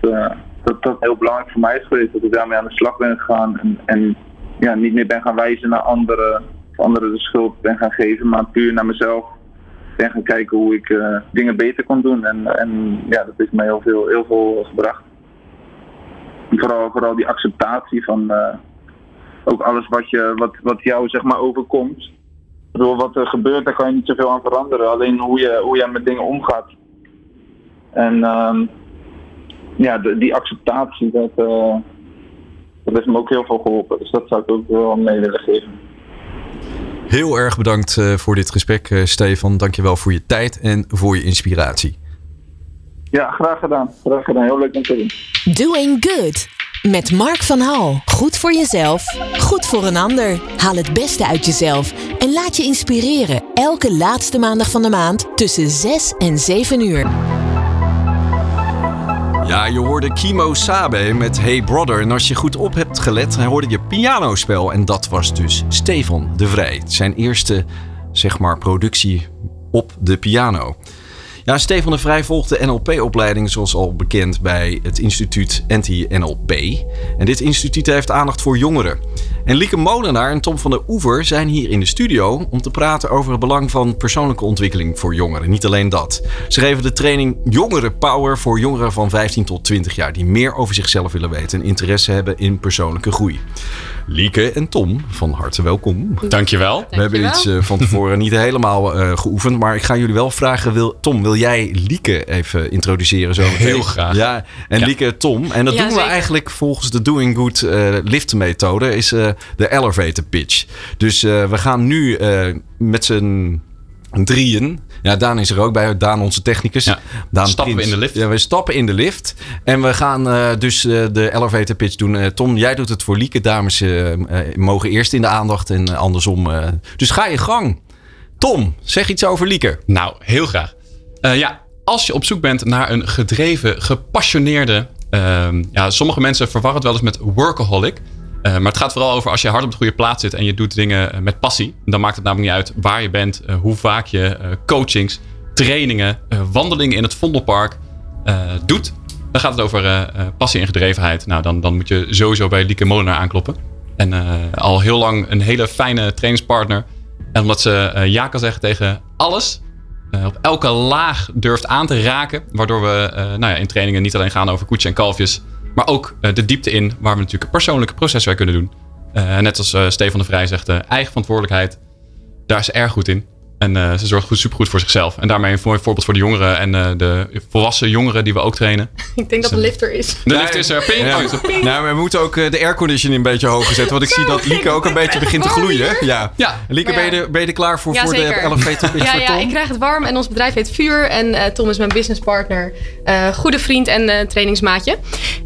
dat dat heel belangrijk voor mij is geweest. Dat ik daarmee aan de slag ben gegaan. En, en ja, niet meer ben gaan wijzen naar anderen. Of anderen de schuld ben gaan geven. Maar puur naar mezelf ben gaan kijken hoe ik uh, dingen beter kon doen. En, en ja, dat heeft mij heel veel, heel veel gebracht. Vooral, vooral die acceptatie van uh, ook alles wat, je, wat, wat jou zeg maar overkomt. Door wat er gebeurt, daar kan je niet zoveel aan veranderen. Alleen hoe je, hoe je met dingen omgaat. En uh, ja, die acceptatie, dat, uh, dat heeft me ook heel veel geholpen. Dus dat zou ik ook wel mee willen geven. Heel erg bedankt uh, voor dit gesprek, uh, Stefan. Dankjewel voor je tijd en voor je inspiratie. Ja, graag gedaan. Graag gedaan. Heel leuk om te doen. Doing Good. Met Mark van Hal. Goed voor jezelf, goed voor een ander. Haal het beste uit jezelf en laat je inspireren. Elke laatste maandag van de maand tussen 6 en 7 uur. Ja, je hoorde Kimo Sabe met Hey Brother. En als je goed op hebt gelet, hoorde je pianospel. En dat was dus Stefan de Vrij. Zijn eerste, zeg maar, productie op de piano. Ja, Stefan de Vrij volgt de NLP-opleiding zoals al bekend bij het instituut NT-NLP. En dit instituut heeft aandacht voor jongeren. En Lieke Molenaar en Tom van der Oever zijn hier in de studio om te praten over het belang van persoonlijke ontwikkeling voor jongeren. Niet alleen dat. Ze geven de training Jongeren Power voor jongeren van 15 tot 20 jaar die meer over zichzelf willen weten en interesse hebben in persoonlijke groei. Lieke en Tom, van harte welkom. Dankjewel. We hebben iets uh, van tevoren niet helemaal uh, geoefend, maar ik ga jullie wel vragen. Wil, Tom, wil jij Lieke even introduceren? Zo Heel graag. Ja, en ja. Lieke Tom. En dat Ja, doen we zeker. eigenlijk volgens de Doing Good uh, lift methode, is uh, de elevator pitch. Dus uh, we gaan nu uh, met z'n drieën. Ja, Daan is er ook bij. Daan, onze technicus. Ja. Daan Stappen Prins. we in de lift. Ja, we stappen in de lift. En we gaan uh, dus uh, de elevator pitch doen. Uh, Tom, jij doet het voor Lieke. Dames mogen eerst in de aandacht en andersom. dus ga je gang. Tom, zeg iets over Lieke. Nou, heel graag. ja, als je op zoek bent naar een gedreven, gepassioneerde... ja, sommige mensen verwarren het wel eens met workaholic... Uh, maar het gaat vooral over als je hard op de goede plaats zit en je doet dingen met passie. Dan maakt het namelijk niet uit waar je bent, uh, hoe vaak je coachings, trainingen, wandelingen in het Vondelpark doet. Dan gaat het over passie en gedrevenheid. Nou, dan, dan moet je sowieso bij Lieke Molenaar aankloppen. En al heel lang een hele fijne trainingspartner. En omdat ze ja kan zeggen tegen alles. op elke laag durft aan te raken. Waardoor we nou ja, in trainingen niet alleen gaan over koetjes en kalfjes. Maar ook uh, de diepte in waar we natuurlijk persoonlijke processen kunnen doen. Uh, net als uh, Stefan de Vrij zegt, eigen verantwoordelijkheid. Daar is ze erg goed in. En ze zorgt goed, supergoed voor zichzelf. En daarmee een mooi voorbeeld voor de jongeren en de volwassen jongeren die we ook trainen. Ik denk dat de lift er is. De lift is er. Ping. Ja. Oh, ping. Nou, we moeten ook de airconditioning een beetje hoger zetten. Want ik zie dat Lieke ook een beetje begint te gloeien. Ja. ja. Lieke, ja. ben, je er, ben je er klaar voor, Ja, voor de zeker. elevator pitch Ja, ja, ik krijg het warm en ons bedrijf heet Vuur. En uh, Tom is mijn businesspartner, uh, goede vriend en uh, trainingsmaatje.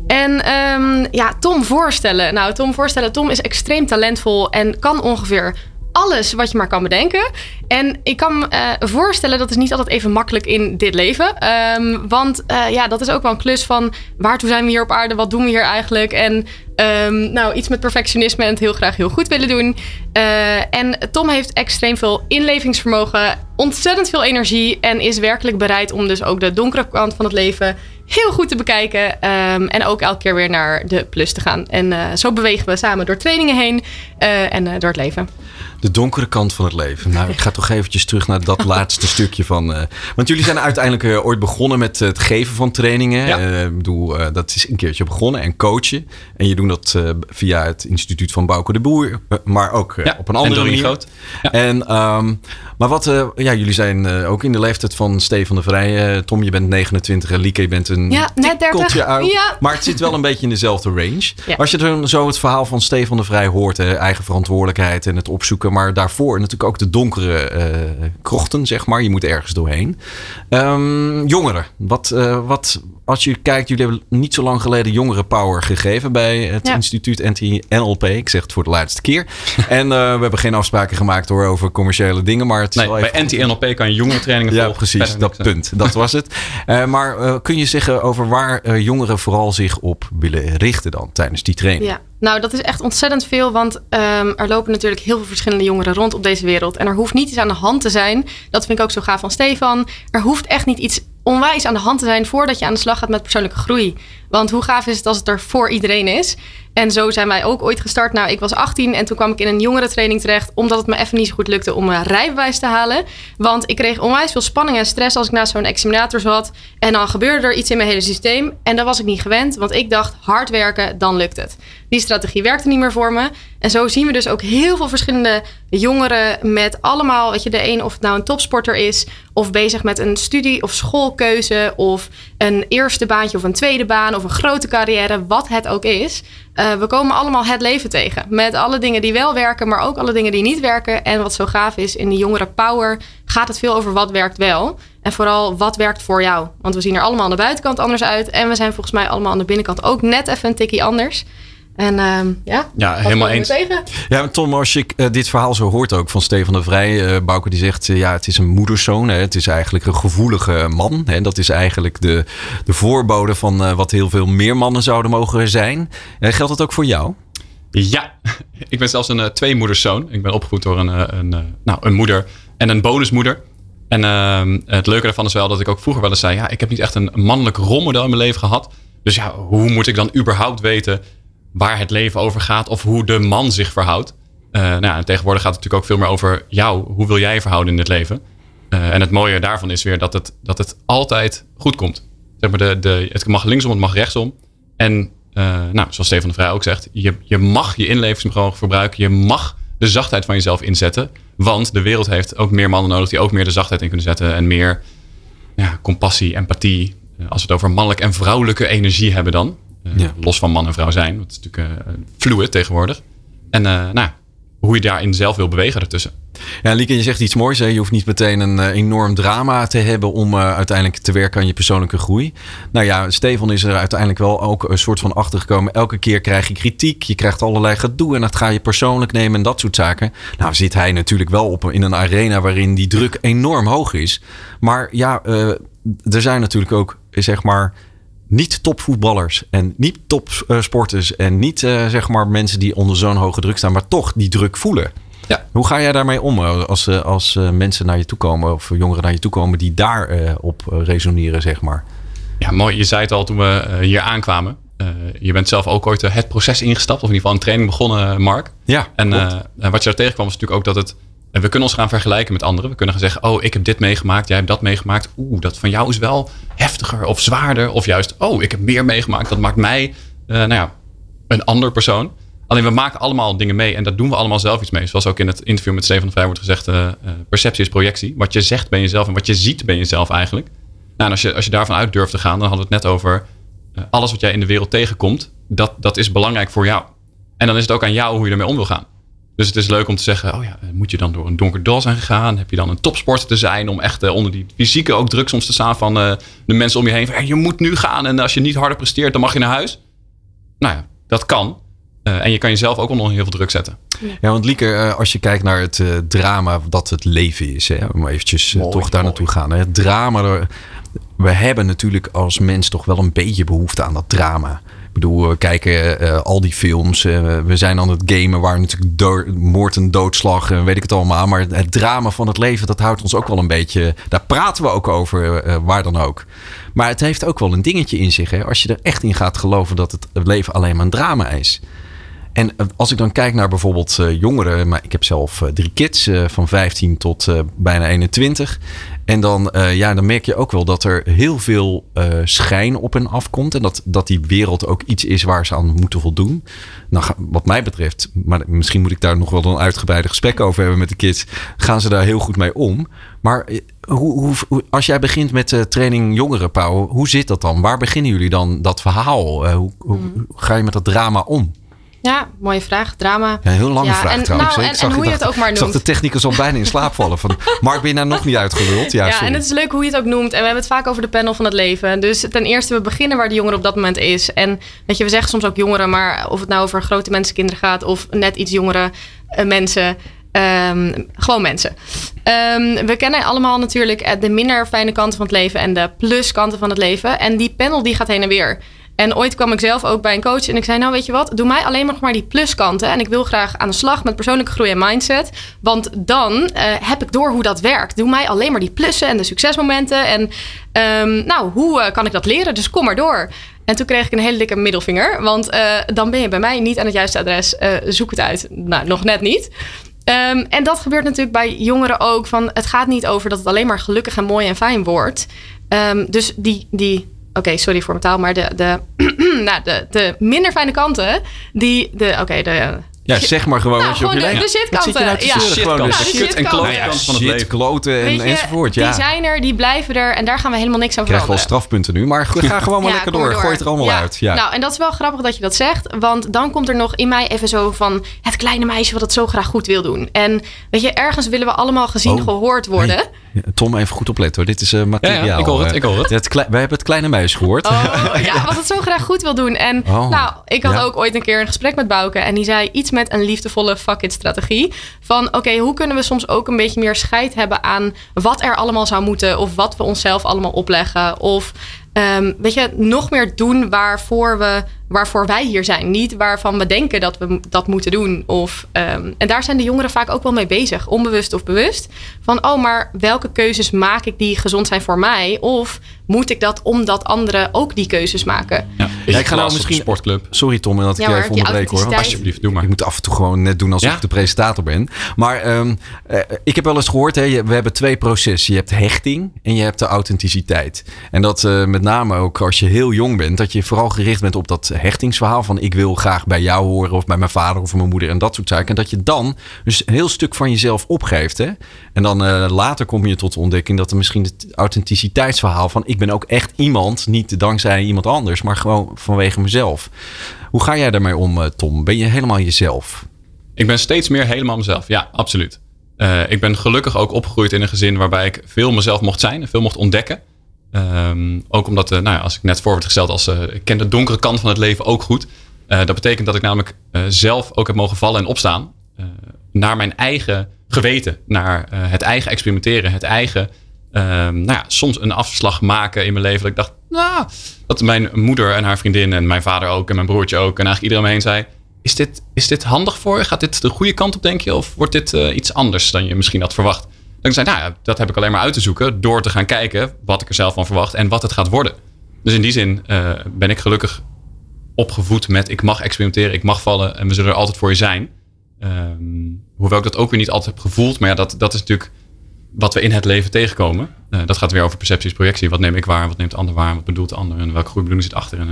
En um, ja, Tom voorstellen. Nou, Tom voorstellen. Tom is extreem talentvol en kan ongeveer alles wat je maar kan bedenken. En ik kan me uh, voorstellen, dat is niet altijd even makkelijk in dit leven. Um, want uh, ja, dat is ook wel een klus van waartoe zijn we hier op aarde? Wat doen we hier eigenlijk? En um, nou, iets met perfectionisme en het heel graag heel goed willen doen. Uh, en Tom heeft extreem veel inlevingsvermogen, ontzettend veel energie en is werkelijk bereid om dus ook de donkere kant van het leven heel goed te bekijken. Um, en ook elke keer weer naar de plus te gaan. En uh, zo bewegen we samen door trainingen heen uh, en uh, door het leven. De donkere kant van het leven. Nou, ik ga toch eventjes terug naar dat laatste stukje van. Uh, want jullie zijn uiteindelijk uh, ooit begonnen met het geven van trainingen. Ja. Uh, ik bedoel, dat is een keertje begonnen en coachen. En je doet dat uh, via het instituut van Bouke de Boer, maar ook ja, op een andere manier. Groot. Ja. En, um, maar wat, uh, ja, jullie zijn uh, ook in de leeftijd van Stefan de Vrij. Tom, je bent 29 en Lieke, je bent een ja, net 30. oud. Ja. Maar het zit wel een beetje in dezelfde range. Ja. Als je dan zo het verhaal van Stefan de Vrij hoort, hè, eigen verantwoordelijkheid en het opzoeken, maar daarvoor natuurlijk ook de donkere uh, krochten, zeg maar. Je moet ergens doorheen. Um, jongeren, wat, uh, wat, als je kijkt, jullie hebben niet zo lang geleden jongeren power gegeven bij het Ja. instituut NT-NLP. Ik zeg het voor de laatste keer. en uh, we hebben geen afspraken gemaakt hoor over commerciële dingen, maar het is Nee, wel bij. NT-NLP kan je jongerentrainingen Ja, volgen. precies. Verder Dat punt. Dat was het. Uh, maar uh, kun je zeggen over waar uh, jongeren vooral zich op willen richten dan tijdens die training? Ja, nou dat is echt ontzettend veel, want um, er lopen natuurlijk heel veel verschillende jongeren rond op deze wereld. En er hoeft niet iets aan de hand te zijn. Dat vind ik ook zo gaaf van Stefan. Er hoeft echt niet iets onwijs aan de hand te zijn voordat je aan de slag gaat met persoonlijke groei. Want hoe gaaf is het als het er voor iedereen is? En zo zijn wij ook ooit gestart. Nou, ik was 18 en toen kwam ik in een jongerentraining terecht. Omdat het me even niet zo goed lukte om mijn rijbewijs te halen. Want ik kreeg onwijs veel spanning en stress als ik naast zo'n examinator zat. En dan gebeurde er iets in mijn hele systeem. En dat was ik niet gewend. Want ik dacht, hard werken, dan lukt het. Die strategie werkte niet meer voor me. En zo zien we dus ook heel veel verschillende jongeren met allemaal, weet je, de een of het nou een topsporter is, of bezig met een studie of schoolkeuze, of een eerste baantje of een tweede baan, of een grote carrière, wat het ook is. Uh, we komen allemaal het leven tegen. Met alle dingen die wel werken, maar ook alle dingen die niet werken. En wat zo gaaf is, in de jongere power gaat het veel over wat werkt wel. En vooral wat werkt voor jou. Want we zien er allemaal aan de buitenkant anders uit. En we zijn volgens mij allemaal aan de binnenkant ook net even een tikkie anders. En uh, ja, ja helemaal eens. Tegen. Ja, Tom, als je uh, dit verhaal zo hoort ook van Stefan de Vrij, uh, Bouke die zegt, ja, het is een moederszoon. Hè, het is eigenlijk een gevoelige man. Hè, dat is eigenlijk de, de voorbode van wat heel veel meer mannen zouden mogen zijn. geldt dat ook voor jou? Ja, ik ben zelfs een tweemoederszoon. Ik ben opgevoed door een, een, nou, een moeder en een bonusmoeder. En ehm, het leuke daarvan is wel dat ik ook vroeger wel eens zei, ja, ik heb niet echt een mannelijk rolmodel in mijn leven gehad. Dus ja, hoe moet ik dan überhaupt weten waar het leven over gaat of hoe de man zich verhoudt. Uh, nou ja, en tegenwoordig gaat het natuurlijk ook veel meer over jou. Hoe wil jij verhouden in het leven? Uh, en het mooie daarvan is weer dat het, dat het altijd goed komt. Zeg maar de, de, het mag linksom, het mag rechtsom. En uh, nou, zoals Stefan de Vrij ook zegt, je, je mag je inlevingsvermogen verbruiken. Je mag de zachtheid van jezelf inzetten. Want de wereld heeft ook meer mannen nodig die ook meer de zachtheid in kunnen zetten. En meer ja, compassie, empathie. Als we het over mannelijke en vrouwelijke energie hebben dan. Eh, ja. Los van man en vrouw zijn. Dat is natuurlijk uh, fluid tegenwoordig. En uh, nou, hoe je daarin zelf wil bewegen ertussen. Ja, Lieke, je zegt iets moois. Hè? Je hoeft niet meteen een enorm drama te hebben om uiteindelijk te werken aan je persoonlijke groei. Nou ja, Stefan is er uiteindelijk wel ook een soort van achtergekomen. Elke keer krijg je kritiek, je krijgt allerlei gedoe en dat ga je persoonlijk nemen en dat soort zaken. Nou zit hij natuurlijk wel op, in een arena waarin die druk enorm hoog is. Maar ja, er zijn natuurlijk ook, zeg maar niet topvoetballers en niet topsporters en niet uh, zeg maar mensen die onder zo'n hoge druk staan, maar toch die druk voelen. Ja. Hoe ga jij daarmee om eh, als, eh, als mensen naar je toe komen of jongeren naar je toe komen die daarop op resoneren, zeg maar? Ja, mooi. Je zei het al toen we hier aankwamen. je bent zelf ook ooit het proces ingestapt, of in ieder geval een training begonnen, Mark. Ja. En wat je daar tegenkwam was natuurlijk ook dat het en we kunnen ons gaan vergelijken met anderen. We kunnen gaan zeggen, oh, ik heb dit meegemaakt, jij hebt dat meegemaakt. Oeh, dat van jou is wel heftiger of zwaarder. Of juist, oh, ik heb meer meegemaakt. Dat maakt mij, uh, nou ja, een ander persoon. Alleen we maken allemaal dingen mee en daar doen we allemaal zelf iets mee. Zoals ook in het interview met Steven van Vrij wordt gezegd, uh, perceptie is projectie. Wat je zegt ben jezelf en wat je ziet ben jezelf eigenlijk. Nou, en als je, als je daarvan uit durft te gaan, dan hadden we het net over alles wat jij in de wereld tegenkomt. Dat, dat is belangrijk voor jou. En dan is het ook aan jou hoe je ermee om wil gaan. Dus het is leuk om te zeggen, oh ja, moet je dan door een donker dal zijn gegaan? Heb je dan een topsporter te zijn om echt uh, onder die fysieke ook druk soms te staan van uh, de mensen om je heen? Van, hey, je moet nu gaan en als je niet harder presteert, dan mag je naar huis. Nou ja, dat kan. Uh, en je kan jezelf ook onder heel veel druk zetten. Ja, want Lieke, als je kijkt naar het drama dat het leven is, hè, om eventjes toch daar naartoe gaan. Hè, het drama, we hebben natuurlijk als mens toch wel een beetje behoefte aan dat drama. Ik bedoel, we kijken uh, al die films. Uh, we zijn aan het gamen waar natuurlijk moord en doodslag en weet ik het allemaal. Maar het drama van het leven, dat houdt ons ook wel een beetje... Daar praten we ook over, uh, waar dan ook. Maar het heeft ook wel een dingetje in zich. Hè? Als je er echt in gaat geloven dat het leven alleen maar een drama is. En als ik dan kijk naar bijvoorbeeld jongeren, maar ik heb zelf drie kids van 15 tot bijna 21. En dan, ja, dan merk je ook wel dat er heel veel schijn op en af komt. En dat, dat die wereld ook iets is waar ze aan moeten voldoen. Nou, wat mij betreft, maar misschien moet ik daar nog wel een uitgebreide gesprek over hebben met de kids. Gaan ze daar heel goed mee om. Maar eh, hoe, hoe, als jij begint met training jongeren, Pauw, hoe zit dat dan? Waar beginnen jullie dan dat verhaal? Hoe, hoe, mm. ga je met dat drama om? Ja, mooie vraag. Drama. Ja, heel lange ja, vraag en, trouwens. Nou, en, en, hoe je het ook maar noemt. Ik zag de technicus al bijna in slaap vallen. Van, Mark, ben je nou nog niet uitgeluld? Ja, ja en het is leuk hoe je het ook noemt. En we hebben het vaak over de panel van het leven. Dus ten eerste, we beginnen waar de jongere op dat moment is. En weet je, we zeggen soms ook jongeren. Maar of het nou over grote mensen, kinderen gaat... of net iets jongere uh, mensen... Um, gewoon mensen. Um, we kennen allemaal natuurlijk de minder fijne kanten van het leven... en de pluskanten van het leven. En die panel die gaat heen en weer... En ooit kwam ik zelf ook bij een coach en ik zei: Nou, weet je wat, doe mij alleen nog maar die pluskanten. En ik wil graag aan de slag met persoonlijke groei en mindset. Want dan uh, heb ik door hoe dat werkt. Doe mij alleen maar die plussen en de succesmomenten. En um, nou, hoe uh, kan ik dat leren? Dus kom maar door. En toen kreeg ik een hele dikke middelvinger. Want eh, dan ben je bij mij niet aan het juiste adres. Eh, zoek het uit. Nou, nog net niet. Ehm, en dat gebeurt natuurlijk bij jongeren ook. Van, het gaat niet over dat het alleen maar gelukkig en mooi en fijn wordt. Ehm, dus die, die oké, sorry voor mijn taal, maar de, de, nou, de, de minder fijne kanten, die, de, oké, de, ja, zeg maar gewoon nou, wat je op je de, leven... de shitkanten. Wat zit je nou te ja. zeuren? Gewoon de kut en shitkanten. klote kant van het shit, leven. kloten en, je, enzovoort. Ja. Die zijn er, die blijven er en daar gaan we helemaal niks aan Ik krijg wel veranderen. strafpunten nu, maar ga gewoon maar Ja, lekker door. maar Gooi het er allemaal Ja. uit. Ja. Nou, en dat is wel grappig dat je dat zegt. Want dan komt er nog in mij even zo van... het kleine meisje wat het zo graag goed wil doen. En weet je, ergens willen we allemaal gezien, Oh. gehoord worden. Hey, Tom, even goed opletten hoor. Dit is eh, materiaal. Ja, ja, ik hoor het, eh. ik hoor het. Het wij hebben het kleine meisje gehoord. Oh, ja, wat het zo graag goed wil doen. En Oh, nou, ik had ja. ook ooit een keer een gesprek met Bouke. En die zei iets met een liefdevolle fuck it strategie. Van oké, hoe kunnen we soms ook een beetje meer scheid hebben aan wat er allemaal zou moeten. Of wat we onszelf allemaal opleggen. Of ehm, weet je, nog meer doen waarvoor, we, waarvoor wij hier zijn. Niet waarvan we denken dat we dat moeten doen. Of, ehm, en daar zijn de jongeren vaak ook wel mee bezig. Onbewust of bewust. Van oh, maar welke keuzes maak ik die gezond zijn voor mij? Of moet ik dat omdat anderen ook die keuzes maken? Ja, Ja, ik ga nou misschien sportclub. Sorry Tom, dat ik Ja, je even onderbreek hoor. authenticiteit- Alsjeblieft, doe maar. Ik moet af en toe gewoon net doen alsof Ja? ik de presentator ben. Maar ehm, eh, ik heb wel eens gehoord, hè, we hebben twee processen. Je hebt hechting en je hebt de authenticiteit. En dat eh, met name ook als je heel jong bent, dat je vooral gericht bent op dat hechtingsverhaal van ik wil graag bij jou horen of bij mijn vader of mijn moeder en dat soort zaken. En dat je dan dus een heel stuk van jezelf opgeeft. Hè? En dan eh, later kom je tot de ontdekking dat er misschien het authenticiteitsverhaal van ik ben ook echt iemand, niet dankzij iemand anders, maar gewoon vanwege mezelf. Hoe ga jij daarmee om, eh, Tom? Ben je helemaal jezelf? Ik ben steeds meer helemaal mezelf. Ja, absoluut. Eh, ik ben gelukkig ook opgegroeid in een gezin waarbij ik veel mezelf mocht zijn en veel mocht ontdekken. Ehm, ook omdat, eh, nou ja, als ik net voor werd gesteld als eh, ik ken de donkere kant van het leven ook goed. Eh, dat betekent dat ik namelijk zelf ook heb mogen vallen en opstaan. naar mijn eigen geweten. Naar het eigen experimenteren. Het eigen, ehm, nou ja, soms een afslag maken in mijn leven. Dat ik dacht, nou, dat mijn moeder en haar vriendin en mijn vader ook en mijn broertje ook. En eigenlijk iedereen om me heen zei, is dit, is dit handig voor je? Gaat dit de goede kant op, denk je? Of wordt dit iets anders dan je misschien had verwacht? Dan zei ik, nou ja, dat heb ik alleen maar uit te zoeken door te gaan kijken wat ik er zelf van verwacht en wat het gaat worden. Dus in die zin eh, ben ik gelukkig opgevoed met ik mag experimenteren, ik mag vallen en we zullen er altijd voor je zijn. Ehm, hoewel ik dat ook weer niet altijd heb gevoeld, maar ja, dat, dat is natuurlijk wat we in het leven tegenkomen. Eh, dat gaat weer over percepties, projectie. Wat neem ik waar, wat neemt de ander waar, wat bedoelt de ander en welke goede bedoeling zit achter. En,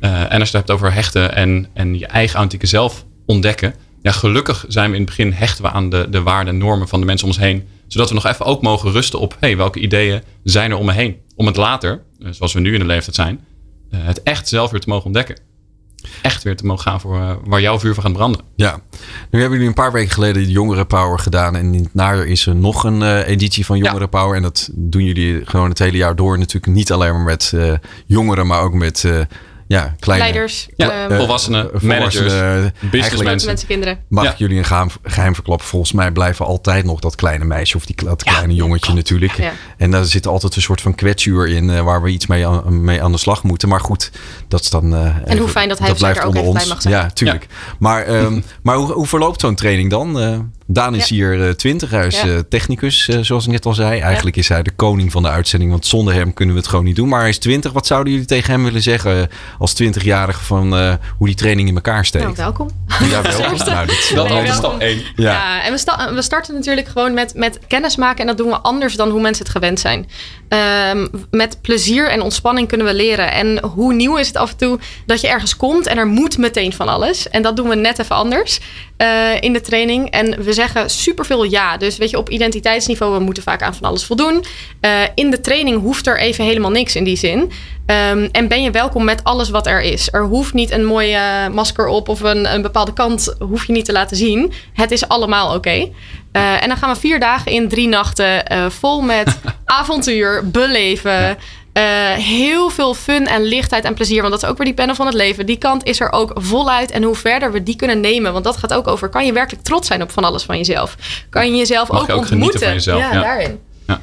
eh, en als je het hebt over hechten en, en je eigen authentieke zelf ontdekken. Ja, gelukkig zijn we in het begin hechten we aan de, de waarden en normen van de mensen om ons heen. Zodat we nog even ook mogen rusten op hey, welke ideeën zijn er om me heen. Om het later, eh, zoals we nu in de leeftijd zijn, eh, het echt zelf weer te mogen ontdekken. Echt weer te mogen gaan voor eh, waar jouw vuur voor gaat branden. Ja, nu hebben jullie een paar weken geleden de Jongeren Power gedaan. En in het najaar is er nog een editie van Jongeren Power. En dat doen jullie gewoon het hele jaar door. Natuurlijk niet alleen maar met jongeren, maar ook met ja, kleine... Leiders, Ja, ehm, eh, volwassenen, eh, managers, volwassenen. businessmensen. mensen, mensen, kinderen. Mag Ja. ik jullie een geheim, geheim verklappen? Volgens mij blijven altijd nog dat kleine meisje of die, dat Ja, kleine jongetje natuurlijk. Ja. En daar zit altijd een soort van kwetsuur in eh, waar we iets mee aan, mee aan de slag moeten. Maar goed, dat is dan. eh, En hoe fijn dat hij zij er ook even bij mag zijn. Ja, tuurlijk. Maar, ehm, maar hoe, hoe verloopt zo'n training dan? Daan is Ja. hier eh, 20, hij is Ja. eh, technicus, eh, zoals ik net al zei. Eigenlijk is hij de koning van de uitzending, want zonder hem kunnen we het gewoon niet doen. Maar hij is 20. Wat zouden jullie tegen hem willen zeggen als 20-jarige van hoe die training in elkaar steekt? Nou, welkom. ja, wel. nou, is Dat Nee, is welkom. stap 1. Ja. En we, sta- we starten natuurlijk gewoon met, met kennis maken. En dat doen we anders dan hoe mensen het gewend zijn. Ehm, met plezier en ontspanning kunnen we leren. En hoe nieuw is het af en toe dat je ergens komt en er moet meteen van alles. En dat doen we net even anders in de training. En we zeggen superveel ja. Dus weet je, op identiteitsniveau, we moeten vaak aan van alles voldoen. Eh, in de training hoeft er even helemaal niks in die zin. Ehm, en ben je welkom met alles wat er is. Er hoeft niet een mooie masker op of een, een bepaalde kant hoef je niet te laten zien. Het is allemaal oké. Eh, en dan gaan we vier dagen in, drie nachten eh, vol met avontuur, beleven. Eh, heel veel fun en lichtheid en plezier. Want dat is ook weer die pennen van het leven. Die kant is er ook voluit. En hoe verder we die kunnen nemen. Want dat gaat ook over. Kan je werkelijk trots zijn op van alles van jezelf? Kan je jezelf Mag ook, je ook genieten ontmoeten? van jezelf, Ja, ja. daarin. Ja.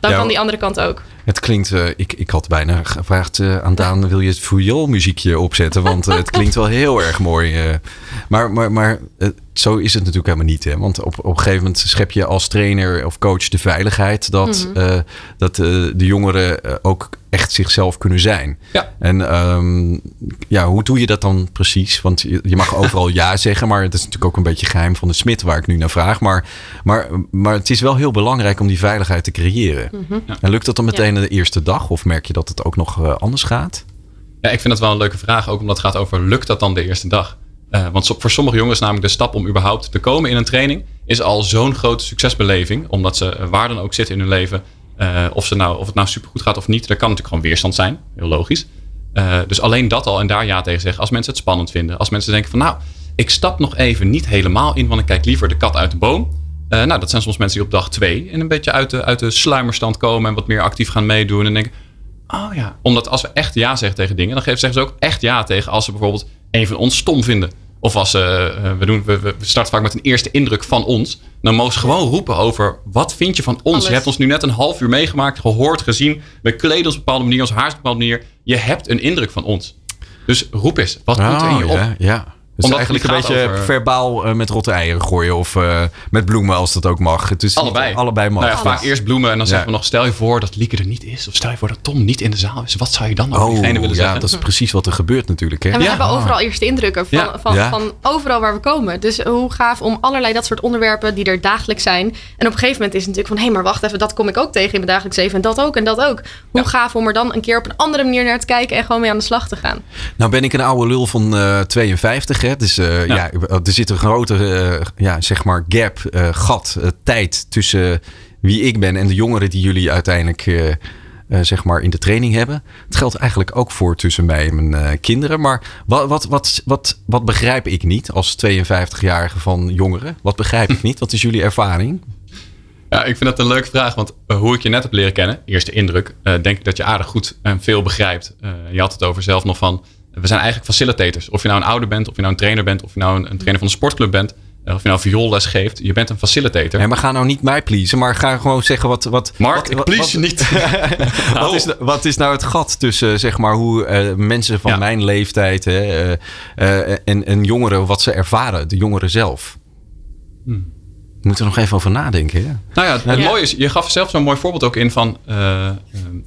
Dan Ja, kan die andere kant ook. Het klinkt, eh, ik, ik had bijna gevraagd eh, aan Daan, wil je het vioolmuziekje opzetten? Want het klinkt wel heel erg mooi. eh. Maar, maar, maar zo is het natuurlijk helemaal niet. Hè? Want op, op een gegeven moment schep je als trainer of coach de veiligheid dat, Mhm. eh, dat eh, de jongeren eh, ook echt zichzelf kunnen zijn. Ja. En ehm, ja, hoe doe je dat dan precies? Want je, je mag overal ja zeggen, maar het is natuurlijk ook een beetje geheim van de smid waar ik nu naar vraag. Maar, maar, maar het is wel heel belangrijk om die veiligheid te creëren. Mhm. En lukt dat dan meteen de eerste dag? Of merk je dat het ook nog anders gaat? Ja, ik vind dat wel een leuke vraag. Ook omdat het gaat over, lukt dat dan de eerste dag? Eh, want voor sommige jongens namelijk de stap om überhaupt te komen in een training... is al zo'n grote succesbeleving. Omdat ze eh, waar dan ook zitten in hun leven. eh, of, ze nou, of het nou supergoed gaat of niet. Er kan natuurlijk gewoon weerstand zijn. Heel logisch. Dus alleen dat al en daar ja tegen zeggen. Als mensen het spannend vinden. Als mensen denken van nou, ik stap nog even niet helemaal in. Want ik kijk liever de kat uit de boom. Nou, dat zijn soms mensen die op dag twee... en een beetje uit de, uit de sluimerstand komen... en wat meer actief gaan meedoen. En denken, Oh ja. Omdat als we echt ja zeggen tegen dingen, dan geven ze ook echt ja tegen als ze bijvoorbeeld een van ons stom vinden. Of als ze, eh, we, doen, we, we starten vaak met een eerste indruk van ons. Dan mogen ze gewoon roepen over wat vind je van ons. Alles. Je hebt ons nu net een half uur meegemaakt, gehoord, gezien. We kleden ons op een bepaalde manier, ons haar is op een bepaalde manier. Je hebt een indruk van ons. Dus roep eens, wat komt er in je op? Ja, ja. Dus Omdat eigenlijk een beetje over- verbaal eh, met rotte eieren gooien of eh, met bloemen als dat ook mag. Het is niet- Allebei. allebei mag. Nou ja, vaak eerst bloemen en dan Ja. zeggen we nog, stel je voor dat Lieke er niet is. Of stel je voor dat Tom niet in de zaal is. Wat zou je dan over Oh, diegene willen ja, zeggen? dat is precies wat er gebeurt natuurlijk. Hè? En we Ja. hebben overal eerste indrukken van, Ja. van, Ja. van overal waar we komen. Dus hoe gaaf om allerlei dat soort onderwerpen die er dagelijks zijn. En op een gegeven moment is het natuurlijk van... hé, hey, maar wacht even, dat kom ik ook tegen in mijn dagelijks leven. En dat ook en dat ook. Hoe gaaf om er dan een keer op een andere manier naar te kijken... en gewoon mee aan de slag te gaan. Nou ben ik een oude lul van eh 52. Hè? Dus eh, ja. Ja. er zit een grote eh, ja, zeg maar gap, eh, gat, eh, tijd tussen wie ik ben en de jongeren die jullie uiteindelijk eh, eh, zeg maar in de training hebben. Het geldt eigenlijk ook voor tussen mij en mijn eh, kinderen. Maar wat, wat, wat, wat, wat begrijp ik niet als 52-jarige van jongeren? Wat begrijp ik niet? Wat is jullie ervaring? Ja, ik vind dat een leuke vraag. Want eh, hoe ik je net heb leren kennen, eerste indruk, eh, denk ik dat je aardig goed en veel begrijpt. Eh, je had het over zelf nog van, we zijn eigenlijk facilitators. Of je nou een ouder bent, of je nou een trainer bent, of je nou een, een trainer van een sportclub bent, eh, of je nou vioolles geeft. Je bent een facilitator. Ja, maar ga nou niet mij pleasen, maar ga gewoon zeggen wat. wat Mark, wat, ik please wat- je niet. Wat is, wat is nou het gat tussen zeg maar, hoe eh, mensen van Ja. mijn leeftijd hè, eh, eh, en, en jongeren, wat ze ervaren, de jongeren zelf? Hmm. We moeten er nog even over nadenken. Hè? Nou ja, het Ja. mooie is, je gaf zelf zo'n mooi voorbeeld ook in van, eh, eh,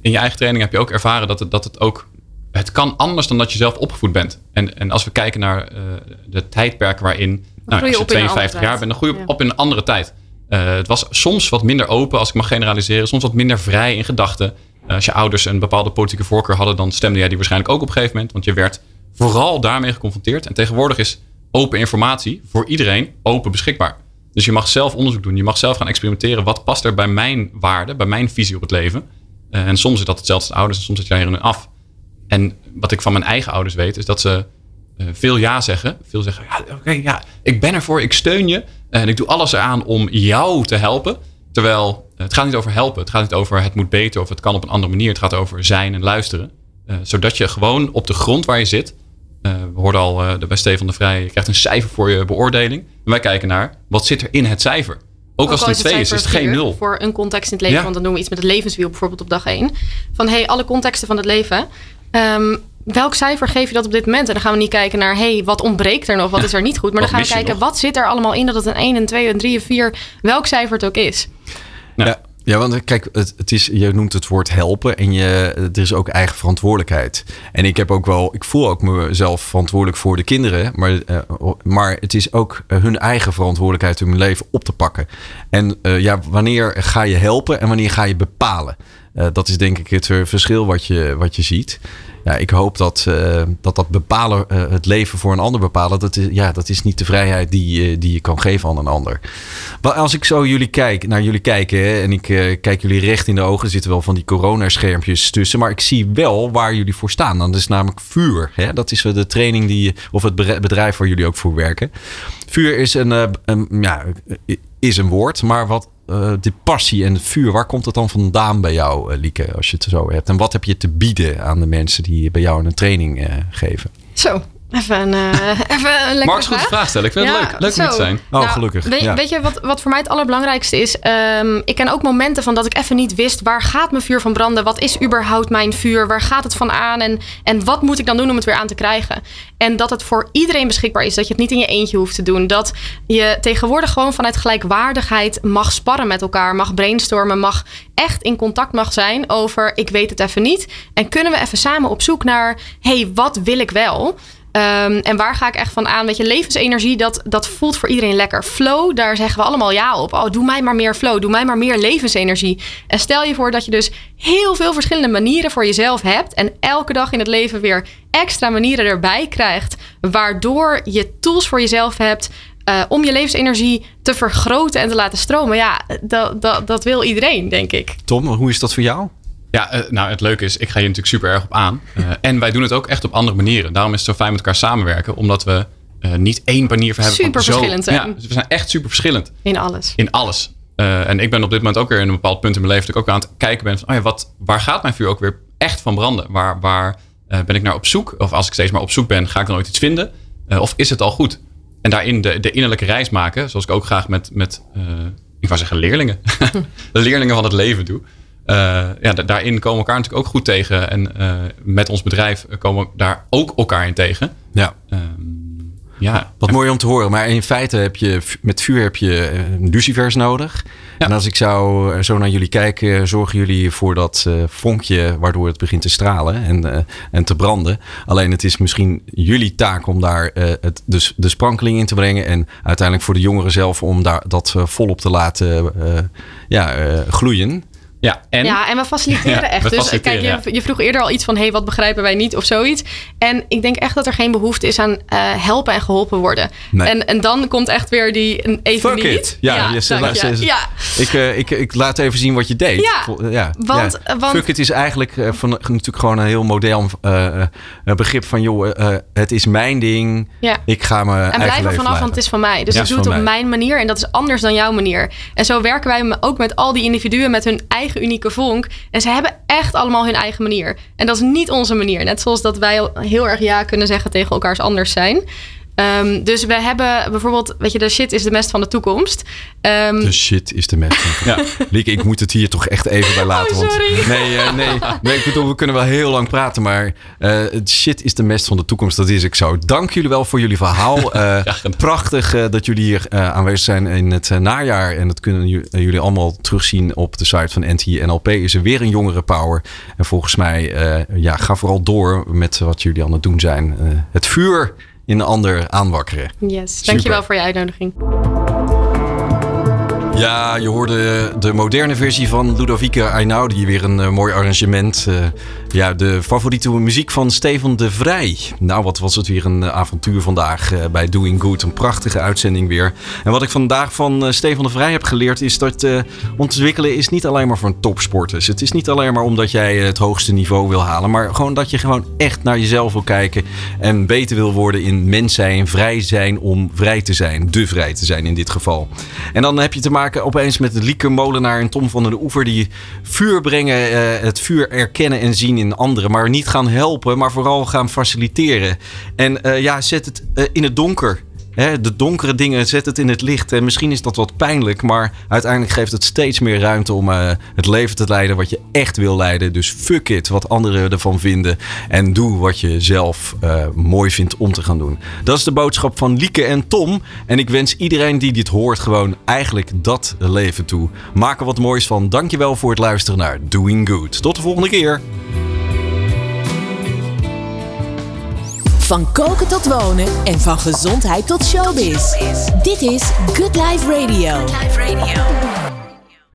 in je eigen training heb je ook ervaren dat het, dat het ook, het kan anders dan dat je zelf opgevoed bent. En, en als we kijken naar eh, de tijdperken waarin, nou, als je je op in een 52 andere jaar bent, dan groei je op in een andere tijd. Eh, het was soms wat minder open, als ik mag generaliseren, soms wat minder vrij in gedachten. Eh, als je ouders een bepaalde politieke voorkeur hadden, dan stemde jij die waarschijnlijk ook op een gegeven moment, want je werd vooral daarmee geconfronteerd. En tegenwoordig is open informatie voor iedereen open beschikbaar. Dus je mag zelf onderzoek doen. Je mag zelf gaan experimenteren. Wat past er bij mijn waarde, bij mijn visie op het leven? En soms is dat hetzelfde als ouders en soms zit jij er af. En wat ik van mijn eigen ouders weet, is dat ze eh, veel ja zeggen. Veel zeggen, ja, oké, ja, ik ben ervoor, ik steun je. En ik doe alles eraan om jou te helpen. Terwijl eh, het gaat niet over helpen. Het gaat niet over het moet beter of het kan op een andere manier. Het gaat over zijn en luisteren. Eh, zodat je gewoon op de grond waar je zit. we hoorden al eh, bij Stefan de Vrij, je krijgt een cijfer voor je beoordeling. En wij kijken naar, wat zit er in het cijfer? Ook, als al het een 2 is, is het geen vier 0. Voor een context in het leven. Ja. Want dan doen we iets met het levenswiel bijvoorbeeld op dag 1. Van hey, alle contexten van het leven. Ehm, welk cijfer geef je dat op dit moment? En dan gaan we niet kijken naar hey, wat ontbreekt er nog? Wat is er niet goed? Maar Wat dan gaan we kijken, nog? wat zit er allemaal in? Dat het een 1, een 2, een 3, een 4, welk cijfer het ook is. Ja. Ja. Ja, want eh, kijk, het, het is, je noemt het woord helpen en je, er is ook eigen verantwoordelijkheid. En ik heb ook wel, ik voel ook mezelf verantwoordelijk voor de kinderen, maar, eh, maar het is ook eh, hun eigen verantwoordelijkheid om hun leven op te pakken. En eh, ja, wanneer ga je helpen en wanneer ga je bepalen? Eh, dat is denk ik het eh, verschil wat je, wat je ziet. Ja, ik hoop dat eh, dat, dat bepalen, het leven voor een ander bepalen, dat is, ja, dat is niet de vrijheid die, die je kan geven aan een ander. Maar als ik zo jullie kijk, naar jullie kijken en ik kijk jullie recht in de ogen, er zitten wel van die coronaschermpjes tussen, maar ik zie wel waar jullie voor staan. Dat is namelijk vuur. Hè? Dat is de training die, of het bedrijf- waar jullie ook voor werken. Vuur is een, een, ja, is een woord, maar wat eh, de passie en het vuur, waar komt het dan vandaan bij jou, eh, Lieke, als je het zo hebt? En wat heb je te bieden aan de mensen die bij jou een training eh, geven? Zo, Even een, uh, even een Mark is goed de vraag stellen. Ik vind het leuk. Leuk om te zijn. Oh, gelukkig. Weet, ja. weet, je wat, wat voor mij het allerbelangrijkste is? Um, ik ken ook momenten van dat ik even niet wist... waar gaat mijn vuur van branden? Wat is überhaupt mijn vuur? Waar gaat het van aan? En, en wat moet ik dan doen om het weer aan te krijgen? En dat het voor iedereen beschikbaar is. Dat je het niet in je eentje hoeft te doen. Dat je tegenwoordig gewoon vanuit gelijkwaardigheid mag sparren met elkaar. Mag brainstormen. Mag echt in contact mag zijn over... ik weet het even niet. En kunnen we even samen op zoek naar... hey, wat wil ik wel? Um, en waar ga ik echt van aan? Weet je, levensenergie, dat, dat voelt voor iedereen lekker. Flow, daar zeggen we allemaal ja op. Oh, doe mij maar meer flow. Doe mij maar meer levensenergie. En stel je voor dat je dus heel veel verschillende manieren voor jezelf hebt. En elke dag in het leven weer extra manieren erbij krijgt. Waardoor je tools voor jezelf hebt. Uh, om je levensenergie te vergroten en te laten stromen. Ja, dat, dat, dat wil iedereen, denk ik. Tom, hoe is dat voor jou? Ja, uh, nou het leuke is, ik ga hier natuurlijk super erg op aan. Uh, en wij doen het ook echt op andere manieren. Daarom is het zo fijn met elkaar samenwerken. Omdat we uh, niet één manier voor hebben. Super verschillend Ja, dus we zijn echt super verschillend. In alles. In alles. en ik ben op dit moment ook weer in een bepaald punt in mijn leven... dat ik ook aan het kijken ben van... Oh ja, wat, waar gaat mijn vuur ook weer echt van branden? Waar, waar ben ik naar op zoek? Of als ik steeds maar op zoek ben, ga ik dan ooit iets vinden? of is het al goed? En daarin de, de innerlijke reis maken. Zoals ik ook graag met, met ik wou zeggen leerlingen. de leerlingen van het leven doe. Uh, ja, daarin komen we elkaar natuurlijk ook goed tegen. En uh, met ons bedrijf komen we daar ook elkaar in tegen. Ja. Uh, ja. Wat mooi om te horen. Maar in feite heb je met vuur heb je eh, lucifers nodig. Ja. En als ik zou zo naar jullie kijken, zorgen jullie voor dat vonkje waardoor het begint te stralen en, en te branden. Alleen het is misschien jullie taak om daar het, dus de sprankeling in te brengen. En uiteindelijk voor de jongeren zelf om daar, dat volop te laten ja, gloeien. Ja, en, ja, en we faciliteren Ja, echt. we dus faciliteren, kijk, je, je vroeg eerder al iets van: hey, wat begrijpen wij niet of zoiets. En ik denk echt dat er geen behoefte is aan eh, helpen en geholpen worden. Nee. En, en dan komt echt weer die even Fuck niet. it. Ja, je. ze- ja. Ik, eh, ik, ik laat even zien wat je deed. Ja, ja, want- ja. want- Fuck it is eigenlijk eh, van, natuurlijk gewoon een heel modern eh, eh, begrip van... joh, eh, het is mijn ding. Ja. Ik ga me En blijf er vanaf, want het is van mij. Dus Ja, ik doe het op mij. mijn manier en dat is anders dan jouw manier. En zo werken wij ook met al die individuen met hun eigen unieke vonk. En ze hebben echt allemaal hun eigen manier. En dat is niet onze manier. Net zoals dat wij heel erg ja kunnen zeggen tegen elkaars anders zijn. Ehm, dus we hebben bijvoorbeeld, weet je, de shit is de mest van de toekomst. Ehm, De shit is de mest. Ja. Lieke, ik moet het hier toch echt even bij laten. Oh, sorry. Want, nee, eh, nee, nee, ik bedoel, we kunnen wel heel lang praten, maar eh, het shit is de mest van de toekomst. Dat is ik zo. Dank jullie wel voor jullie verhaal. Eh, prachtig eh, dat jullie hier eh, aanwezig zijn in het najaar. En dat kunnen ju- jullie allemaal terugzien op de site van NTNLP. Is er weer een jongere power. En volgens mij, eh, ja, ga vooral door met wat jullie aan het doen zijn. Eh, het vuur in een ander aanwakkeren. yes, dankjewel voor je uitnodiging. Ja, je hoorde de moderne versie van Ludovica Einaudi. Weer een eh, mooi arrangement. Eh, ja, de favoriete muziek van Stefan de Vrij. Nou, wat was het weer een eh, avontuur vandaag eh, bij Doing Good. Een prachtige uitzending weer. En wat ik vandaag van eh, Stefan de Vrij heb geleerd... is dat ontwikkelen is niet alleen maar voor topsporters. Het is niet alleen maar omdat jij het hoogste niveau wil halen... maar gewoon dat je gewoon echt naar jezelf wil kijken... en beter wil worden in mens zijn, vrij zijn om vrij te zijn. De vrij te zijn in dit geval. En dan heb je te maken opeens met Lieke Molenaar en Tom van den Oever... die vuur brengen, het vuur erkennen en zien in anderen... maar niet gaan helpen, maar vooral gaan faciliteren. En eh, ja, zet het eh, in het donker... Hè, de donkere dingen, zet het in het licht. En misschien is dat wat pijnlijk, maar uiteindelijk geeft het steeds meer ruimte om eh, het leven te leiden wat je echt wil leiden. Dus fuck it, wat anderen ervan vinden. En doe wat je zelf eh, mooi vindt om te gaan doen. Dat is de boodschap van Lieke en Tom. En ik wens iedereen die dit hoort gewoon eigenlijk dat leven toe. Maak er wat moois van. Dankjewel voor het luisteren naar Doing Good. Tot de volgende keer. Van koken tot wonen en van gezondheid tot showbiz. Dit is Good Life Radio. Live Radio.